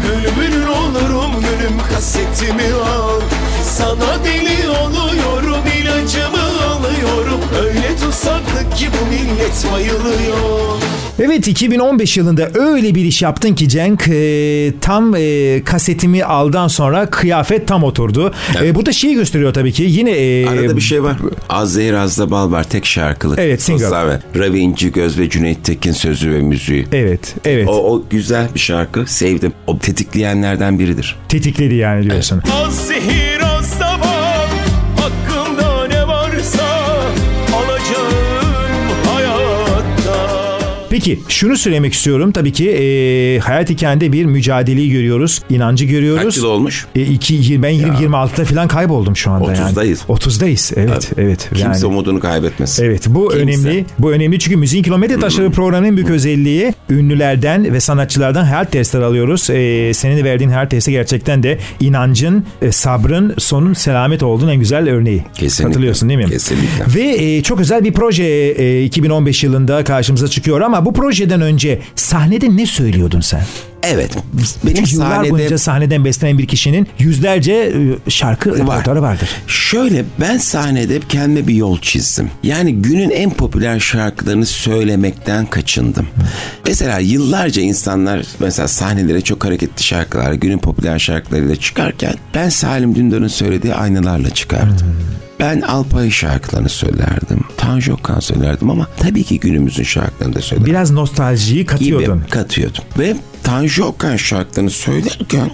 Gülümün olurum gülüm kasetimi al Sana deli oluyorum ilacımı alıyorum Öyle tutsaklık ki bu millet bayılıyor Evet 2015 yılında öyle bir iş yaptın ki Cenk e, tam e, kasetimi aldan sonra kıyafet tam oturdu. E, bu da şeyi gösteriyor tabii ki yine e, Arada bir şey var. Az zehir az da bal var. Tek şarkılık. Evet, single. Ve Ravi İnci Göz ve Cüneyt Tekin sözü ve müziği. Evet evet O, o güzel bir şarkı. Sevdim. O tetikleyenlerden biridir. tetikledi yani diyorsun. Az zehir Peki şunu söylemek istiyorum tabii ki e, hayat hikayende bir mücadeleyi görüyoruz, inancı görüyoruz. Kaç yıl olmuş? E, iki, ben 20 26'da falan kayboldum şu anda yani. 30'dayız. 30'dayız. Evet, evet. Kimse yani. umudunu kaybetmesin. Evet bu Kimse. önemli. Bu önemli çünkü Müziğin Kilometre Taşları programının en büyük özelliği ünlülerden ve sanatçılardan hayat dersleri alıyoruz. Ee, senin verdiğin hayat dersi gerçekten de inancın, e, sabrın, sonun selamet olduğunun en güzel örneği. Kesinlikle. Katılıyorsun değil mi? Kesinlikle. Ve e, çok özel bir proje e, 2015 yılında karşımıza çıkıyor ama bu projeden önce sahnede ne söylüyordun sen? Evet. Benim Çünkü yıllar sahnede boyunca sahneden beslenen bir kişinin yüzlerce e, şarkı repertuarı vardır. Şöyle ben sahnede hep kendime bir yol çizdim. Yani günün en popüler şarkılarını söylemekten kaçındım. Mesela yıllarca insanlar mesela sahnelere çok hareketli şarkılar, günün popüler şarkılarıyla çıkarken ben Salim Dündar'ın söylediği aynalarla çıkardım. Ben Alpay şarkılarını söylerdim. Tanju Okan söylerdim ama tabii ki günümüzün şarkılarını da söylerdim Biraz nostaljiyi katıyordun. gibi katıyordum. Ve Tanju Okan şarkılarını söylerken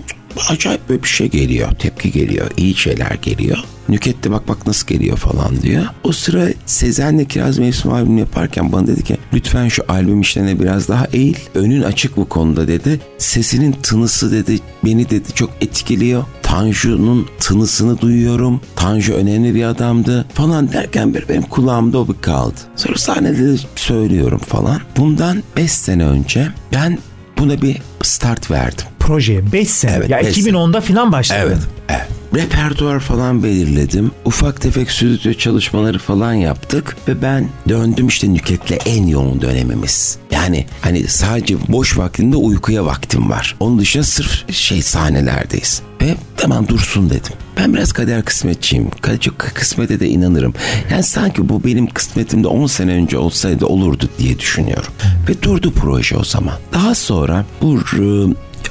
acayip böyle bir şey geliyor. Tepki geliyor. iyi şeyler geliyor. Nükette bak bak nasıl geliyor falan diyor. O sıra Sezen'le Kiraz Mevsim albümü yaparken bana dedi ki lütfen şu albüm işlerine biraz daha eğil. Önün açık bu konuda dedi. Sesinin tınısı dedi beni dedi çok etkiliyor. Tanju'nun tınısını duyuyorum. Tanju önemli bir adamdı falan derken bir benim kulağımda o bir kaldı. Sonra sahnede de söylüyorum falan. Bundan 5 sene önce ben buna bir start verdim. Proje 5 sene. Evet, ya beş sene. 2010'da falan başladı. Evet. evet. Repertuar falan belirledim. Ufak tefek stüdyo çalışmaları falan yaptık. Ve ben döndüm işte Nüket'le en yoğun dönemimiz. Yani hani sadece boş vaktinde uykuya vaktim var. Onun dışında sırf şey sahnelerdeyiz. Ve tamam dursun dedim. Ben biraz kader kısmetçiyim. Çok kısmete de inanırım. Yani sanki bu benim kısmetimde 10 sene önce olsaydı olurdu diye düşünüyorum. Ve durdu proje o zaman. Daha sonra bu e,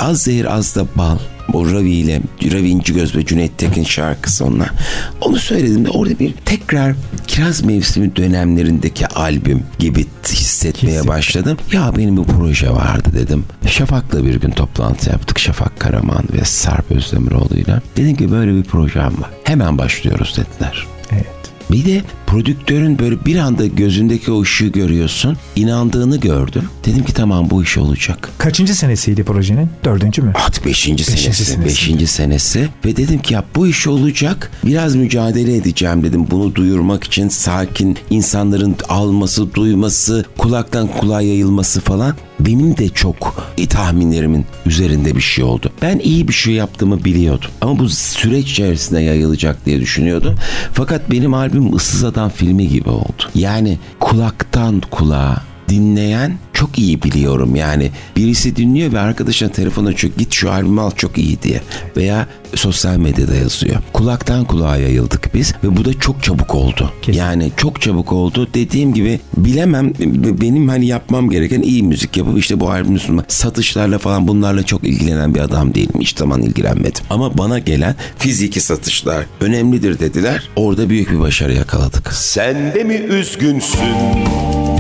Az Zehir Az da Bal bu Ravi ile Ravi İnci Göz ve Cüneyt Tekin şarkısı onlar. Onu söyledim de orada bir tekrar kiraz mevsimi dönemlerindeki albüm gibi hissetmeye Kesinlikle. başladım. Ya benim bir proje vardı dedim. Şafak'la bir gün toplantı yaptık. Şafak Karaman ve Sarp Özdemiroğlu'yla. Dedim ki böyle bir projem var. Hemen başlıyoruz dediler. Evet. Bir de prodüktörün böyle bir anda gözündeki o ışığı görüyorsun. İnandığını gördüm. Dedim ki tamam bu iş olacak. Kaçıncı senesiydi projenin? Dördüncü mü? Artık beşinci, senesi, senesi. beşinci senesi ve dedim ki ya bu iş olacak biraz mücadele edeceğim dedim bunu duyurmak için sakin insanların alması duyması kulaktan kulağa yayılması falan benim de çok tahminlerimin üzerinde bir şey oldu. Ben iyi bir şey yaptığımı biliyordum ama bu süreç içerisinde yayılacak diye düşünüyordum. Fakat benim albüm Adam filmi gibi oldu. Yani kulaktan kulağa dinleyen çok iyi biliyorum yani birisi dinliyor ve arkadaşına telefon açıyor git şu albümü al çok iyi diye veya sosyal medyada yazıyor. Kulaktan kulağa yayıldık biz ve bu da çok çabuk oldu. Kesin. Yani çok çabuk oldu. Dediğim gibi bilemem benim hani yapmam gereken iyi müzik yapıp işte bu albümü sunmak. Satışlarla falan bunlarla çok ilgilenen bir adam değilim. Hiç zaman ilgilenmedim. Ama bana gelen fiziki satışlar önemlidir dediler. Orada büyük bir başarı yakaladık. Sen de mi üzgünsün?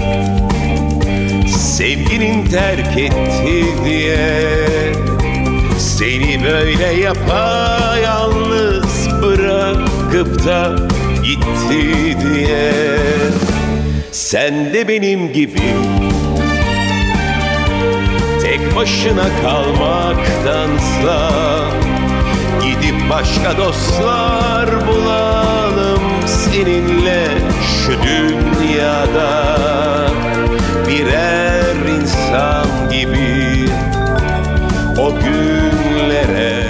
Sevginin terk etti diye. Seni böyle yapayalnız bırakıp da gitti diye. Sen de benim gibi Tek başına kalmaktansa Gidip başka dostlar bulalım seninle şu dünyada. Birer insan gibi o günlere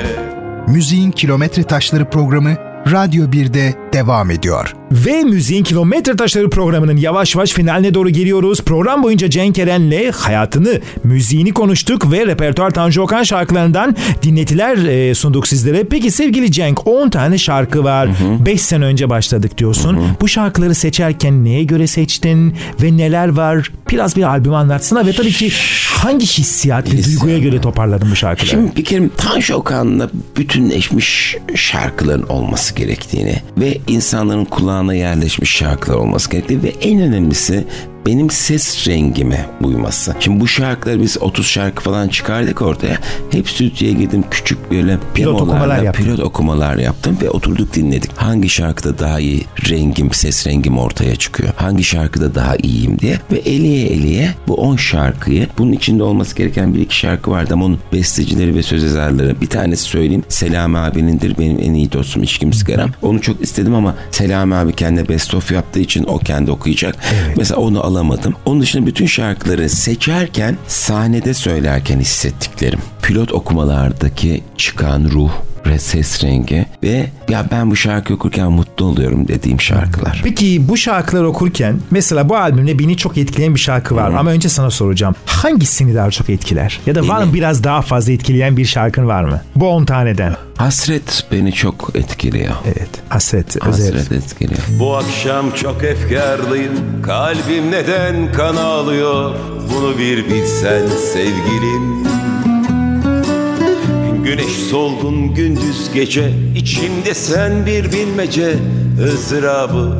Müziğin Kilometre Taşları programı Radyo 1'de devam ediyor. Ve Müziğin Kilometre Taşları programının yavaş yavaş finaline doğru geliyoruz. Program boyunca Cenk Eren'le hayatını, müziğini konuştuk ve repertuar Tanju Okan şarkılarından dinletiler e, sunduk sizlere. Peki sevgili Cenk 10 tane şarkı var. 5 sene önce başladık diyorsun. Bu şarkıları seçerken neye göre seçtin ve neler var? Biraz bir albüm anlatsana ve tabii ki hangi hissiyat ve duyguya göre toparladın bu şarkıları? Şimdi bir kere Tanju Okan'la bütünleşmiş şarkıların olması gerektiğini ve insanların kulağına yerleşmiş şarkılar olması gerektiğini ve en önemlisi benim ses rengime uyması. Şimdi bu şarkıları biz 30 şarkı falan çıkardık ortaya. Hep stüdyoya girdim küçük böyle Pilot okumalar yaptın. pilot okumalar yaptım ve oturduk dinledik. Hangi şarkıda daha iyi rengim, ses rengim ortaya çıkıyor? Hangi şarkıda daha iyiyim diye ve eliye eliye bu 10 şarkıyı bunun içinde olması gereken bir iki şarkı vardı ama onun bestecileri ve söz yazarları bir tanesi söyleyeyim. Selami abinindir benim en iyi dostum içkim sigaram. Onu çok istedim ama Selami abi kendi best of yaptığı için o kendi okuyacak. Mesela onu alamadım. Onun dışında bütün şarkıları seçerken sahnede söylerken hissettiklerim. Pilot okumalardaki çıkan ruh ve ses rengi ve ya ben bu şarkı okurken mutlu oluyorum dediğim şarkılar. Peki bu şarkıları okurken mesela bu albümde beni çok etkileyen bir şarkı var ama önce sana soracağım. Hangisini daha çok etkiler? Ya da var mı biraz daha fazla etkileyen bir şarkın var mı? Bu 10 taneden. Hasret beni çok etkiliyor. Evet. Hasret, özel. Hasret etkiliyor. Bu akşam çok efkarlıyım Kalbim neden kan ağlıyor Bunu bir bilsen sevgilim Güneş. Solgun gündüz gece içimde sen bir bilmece ızdırabı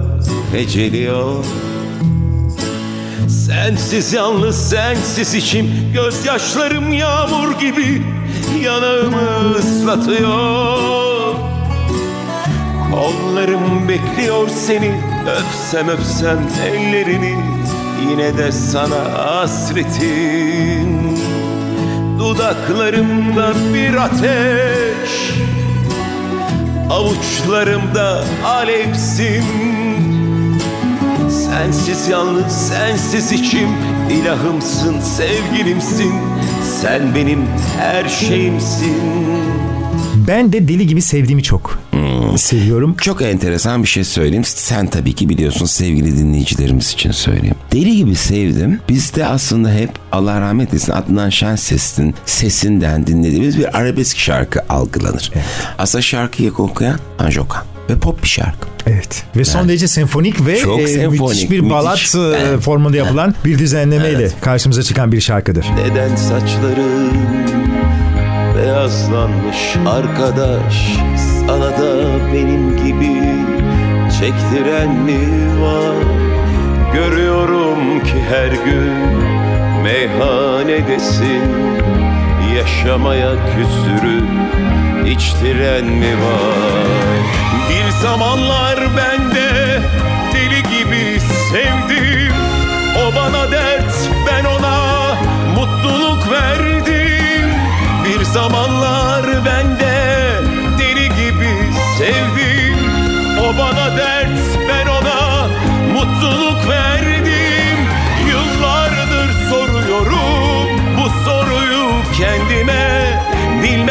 heceliyor Sensiz yalnız sensiz içim Gözyaşlarım yağmur gibi Yanağımı ıslatıyor. Kollarım bekliyor seni Öpsem öpsem ellerini Yine de sana hasretim Dudaklarımda bir ateş Avuçlarımda alevsin. Sensiz yalnız sensiz içim ilahımsın sevgilimsin. Sen benim her şeyimsin. Ben de deli gibi sevdiğimi çok seviyorum. Çok enteresan bir şey söyleyeyim. Sen tabii ki biliyorsun sevgili dinleyicilerimiz için söyleyeyim. Deli gibi sevdim. Bizde aslında hep Allah rahmet eylesin Adnan Şenses'in sesinden dinlediğimiz bir arabesk şarkı algılanır. Aslında şarkıyı okuyan Tanju Okan ve pop bir şarkı. Evet. Ve son derece senfonik ve Çok e, senfonik, müthiş bir müthiş. balat e, Evet. formunda yapılan bir düzenlemeyle karşımıza çıkan bir şarkıdır. Neden saçların beyazlanmış arkadaş Sana da benim gibi çektiren mi var? Görüyorum ki her gün meyhanedesin. Yaşamaya küstürüp içtiren mi var? Bir zamanlar ben de deli gibi sevdim. O bana dert ben ona mutluluk verdim. Bir zamanlar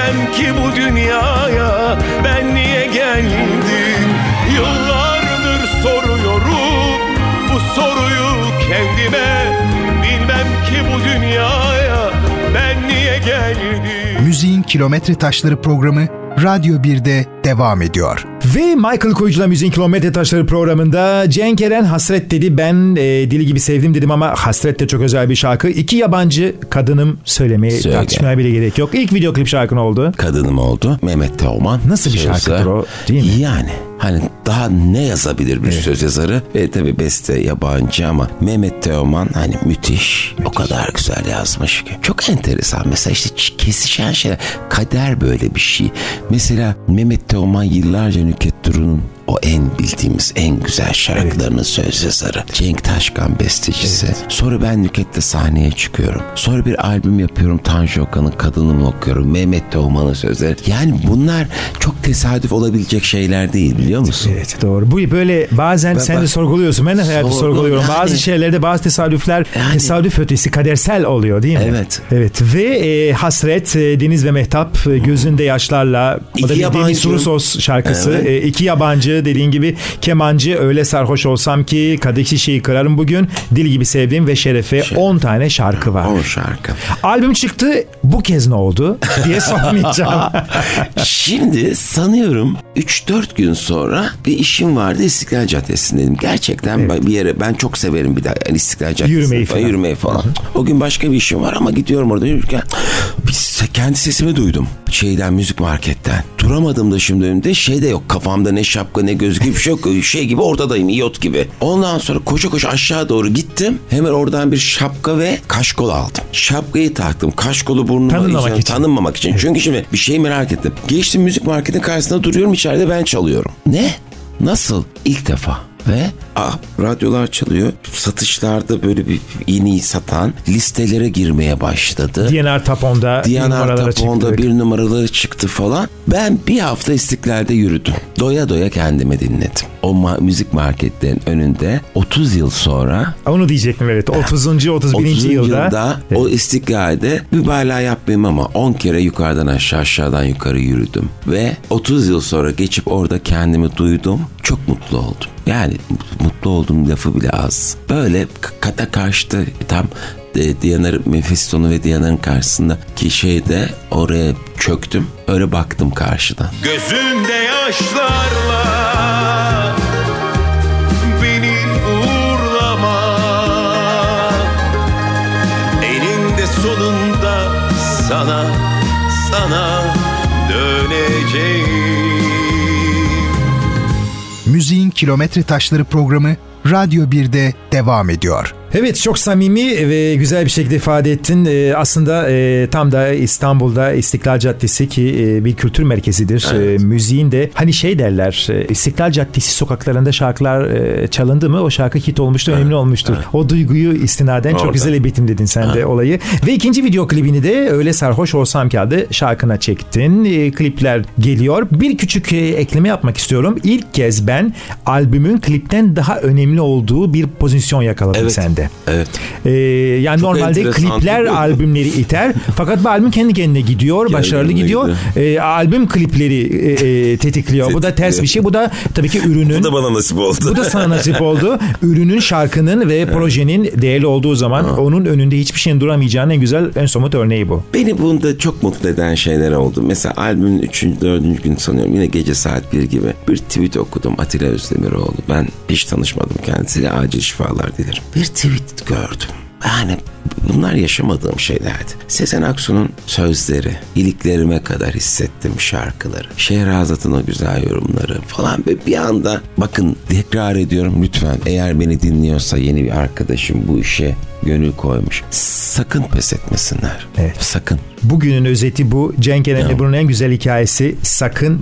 Bilmem ki bu dünyaya ben niye geldim? Yıllardır soruyorum bu soruyu kendime. Bilmem ki bu dünyaya ben niye geldim? Müziğin Kilometre Taşları programı Radyo 1'de devam ediyor. Ve Michael Kuyucu'la Müziğin Kilometre Taşları programında Cenk Eren hasret dedi. Ben e, dili gibi sevdim dedim ama hasret de çok özel bir şarkı. İki yabancı kadınım söylemeye Söyle. tartışmaya bile gerek yok. İlk video klip şarkın oldu. Kadınım oldu. Mehmet Teoman. Nasıl bir şarkıdır o, değil mi? Yani hani daha ne yazabilir bir söz yazarı? Ve tabi beste yabancı ama Mehmet Teoman hani müthiş. O kadar güzel yazmış ki. Çok enteresan. Mesela işte kesişen şeyler. Kader böyle bir şey. Mesela Mehmet Teoman yıllarca Nükhet Duru'nun O en bildiğimiz en güzel şarkılarının söz yazarı. Cenk Taşkan bestecisi. Sonra ben Nüket'te sahneye çıkıyorum. Sonra bir albüm yapıyorum. Tanju Okan'ın Kadınımı okuyorum. Mehmet Teoman'ın sözleri. Yani bunlar çok tesadüf olabilecek şeyler değil biliyor musun? Evet doğru. Bu böyle bazen sen de bak- sorguluyorsun. Ben de hayatı Sorgu- sorguluyorum. yani- bazı şeylerde bazı tesadüfler Yani- tesadüf ötesi kadersel oluyor değil mi? Evet. Evet ve e, Hasret e, Deniz ve Mehtap e, gözünde yaşlarla o İki da bir Deniz yabancı. Surusos şarkısı. Evet. E, iki yabancı dediğin gibi kemancı öyle sarhoş olsam ki kadeh şişeyi kırarım bugün. Dil gibi sevdiğim ve şerefe 10 tane şarkı var. O şarkı. Albüm çıktı bu kez ne oldu diye sormayacağım. Şimdi sanıyorum 3-4 gün sonra bir işim vardı İstiklal Caddesi'ndeydim. Gerçekten ben bir yere ben çok severim bir daha yani İstiklal Caddesi'nde Yürümeyi falan, falan. Yürümeyi falan. O gün başka bir işim var ama gidiyorum orada yürürken bir kendi sesimi duydum. Şeyden müzik marketten. Duramadım da şimdi önümde şey de yok kafamda ne şapka ne gözlük bir şey yok. Şey gibi ortadayım iyot gibi. Ondan sonra koşa koşa aşağı doğru gittim. Hemen oradan bir şapka ve kaşkol aldım. Şapkayı taktım. Kaşkolu burnuma Tanınmamak için. tanınmamak için. Çünkü şimdi bir şey merak ettim. Geçtim müzik marketin karşısında duruyorum içeride ben çalıyorum. Ne? Nasıl? İlk defa. Ve ah, radyolar çalıyor. Satışlarda böyle bir iğneyi satan listelere girmeye başladı. DNR Tapon'da numaralara Tapon'da çıktı. bir numaraları çıktı falan. Ben bir hafta istiklalde yürüdüm. Doya doya kendimi dinledim. O ma- müzik marketlerin önünde 30 yıl sonra Onu diyecektim evet. 30. 31. 30. yılda. yılda o istiklalde mübalağa yapmayayım ama 10 kere yukarıdan aşağı aşağıdan yukarı yürüdüm. Ve 30 yıl sonra geçip orada kendimi duydum. Çok mutlu oldum. Yani mutlu olduğum lafı bile az. Böyle kata karşıda tam e, Diyanar'ın Mephisto'nun ve Diyanar'ın karşısındaki şeyde oraya çöktüm. Öyle baktım karşıdan. Gözünde yaşlarla beni uğurlama Eninde sonunda sana, sana döneceğim Müziğin Kilometre Taşları programı Radyo 1'de devam ediyor. Evet çok samimi ve güzel bir şekilde ifade ettin. Ee, aslında e, tam da İstanbul'da İstiklal Caddesi ki e, bir kültür merkezidir. E, müziğin de hani şey derler e, İstiklal Caddesi sokaklarında şarkılar e, çalındı mı o şarkı hit olmuştur, önemli olmuştur. O duyguyu istinaden çok Orada. güzel betimledin sen de olayı. Ve ikinci video klibini de öyle sarhoş olsam ki adı şarkına çektin. E, klipler geliyor. Bir küçük e, ekleme yapmak istiyorum. İlk kez ben albümün klipten daha önemli olduğu bir pozisyon yakaladım Evet. sende. Evet. Ee, yani Çok normalde klipler albümleri iter. Fakat bu albüm kendi kendine gidiyor. başarılı kendine gidiyor. Ee, albüm klipleri e, e, tetikliyor. Bu da ters bir şey. Bu da tabii ki ürünün bana nasip oldu. bu da sana nasip oldu. Ürünün, şarkının ve projenin değerli olduğu zaman onun önünde hiçbir şeyin duramayacağının en güzel, en somut örneği bu. Beni bunda çok mutlu eden şeyler oldu. Mesela albümün 3. 4. gün sanıyorum yine gece saat 1 gibi bir tweet okudum Atilla Özdemiroğlu. Ben hiç tanışmadım kendisiyle acil şifalar dilerim. Bir tweet gördüm. Yani bunlar yaşamadığım şeylerdi. Sezen Aksu'nun sözleri, iliklerime kadar hissettim şarkıları. Şehrazat'ın o güzel yorumları falan. Ve bir anda bakın tekrar ediyorum lütfen eğer beni dinliyorsa yeni bir arkadaşım bu işe gönül koymuş. Sakın pes etmesinler. Evet. Sakın. Bugünün özeti bu. Cenk Eren Ya. Ebru'nun en güzel hikayesi sakın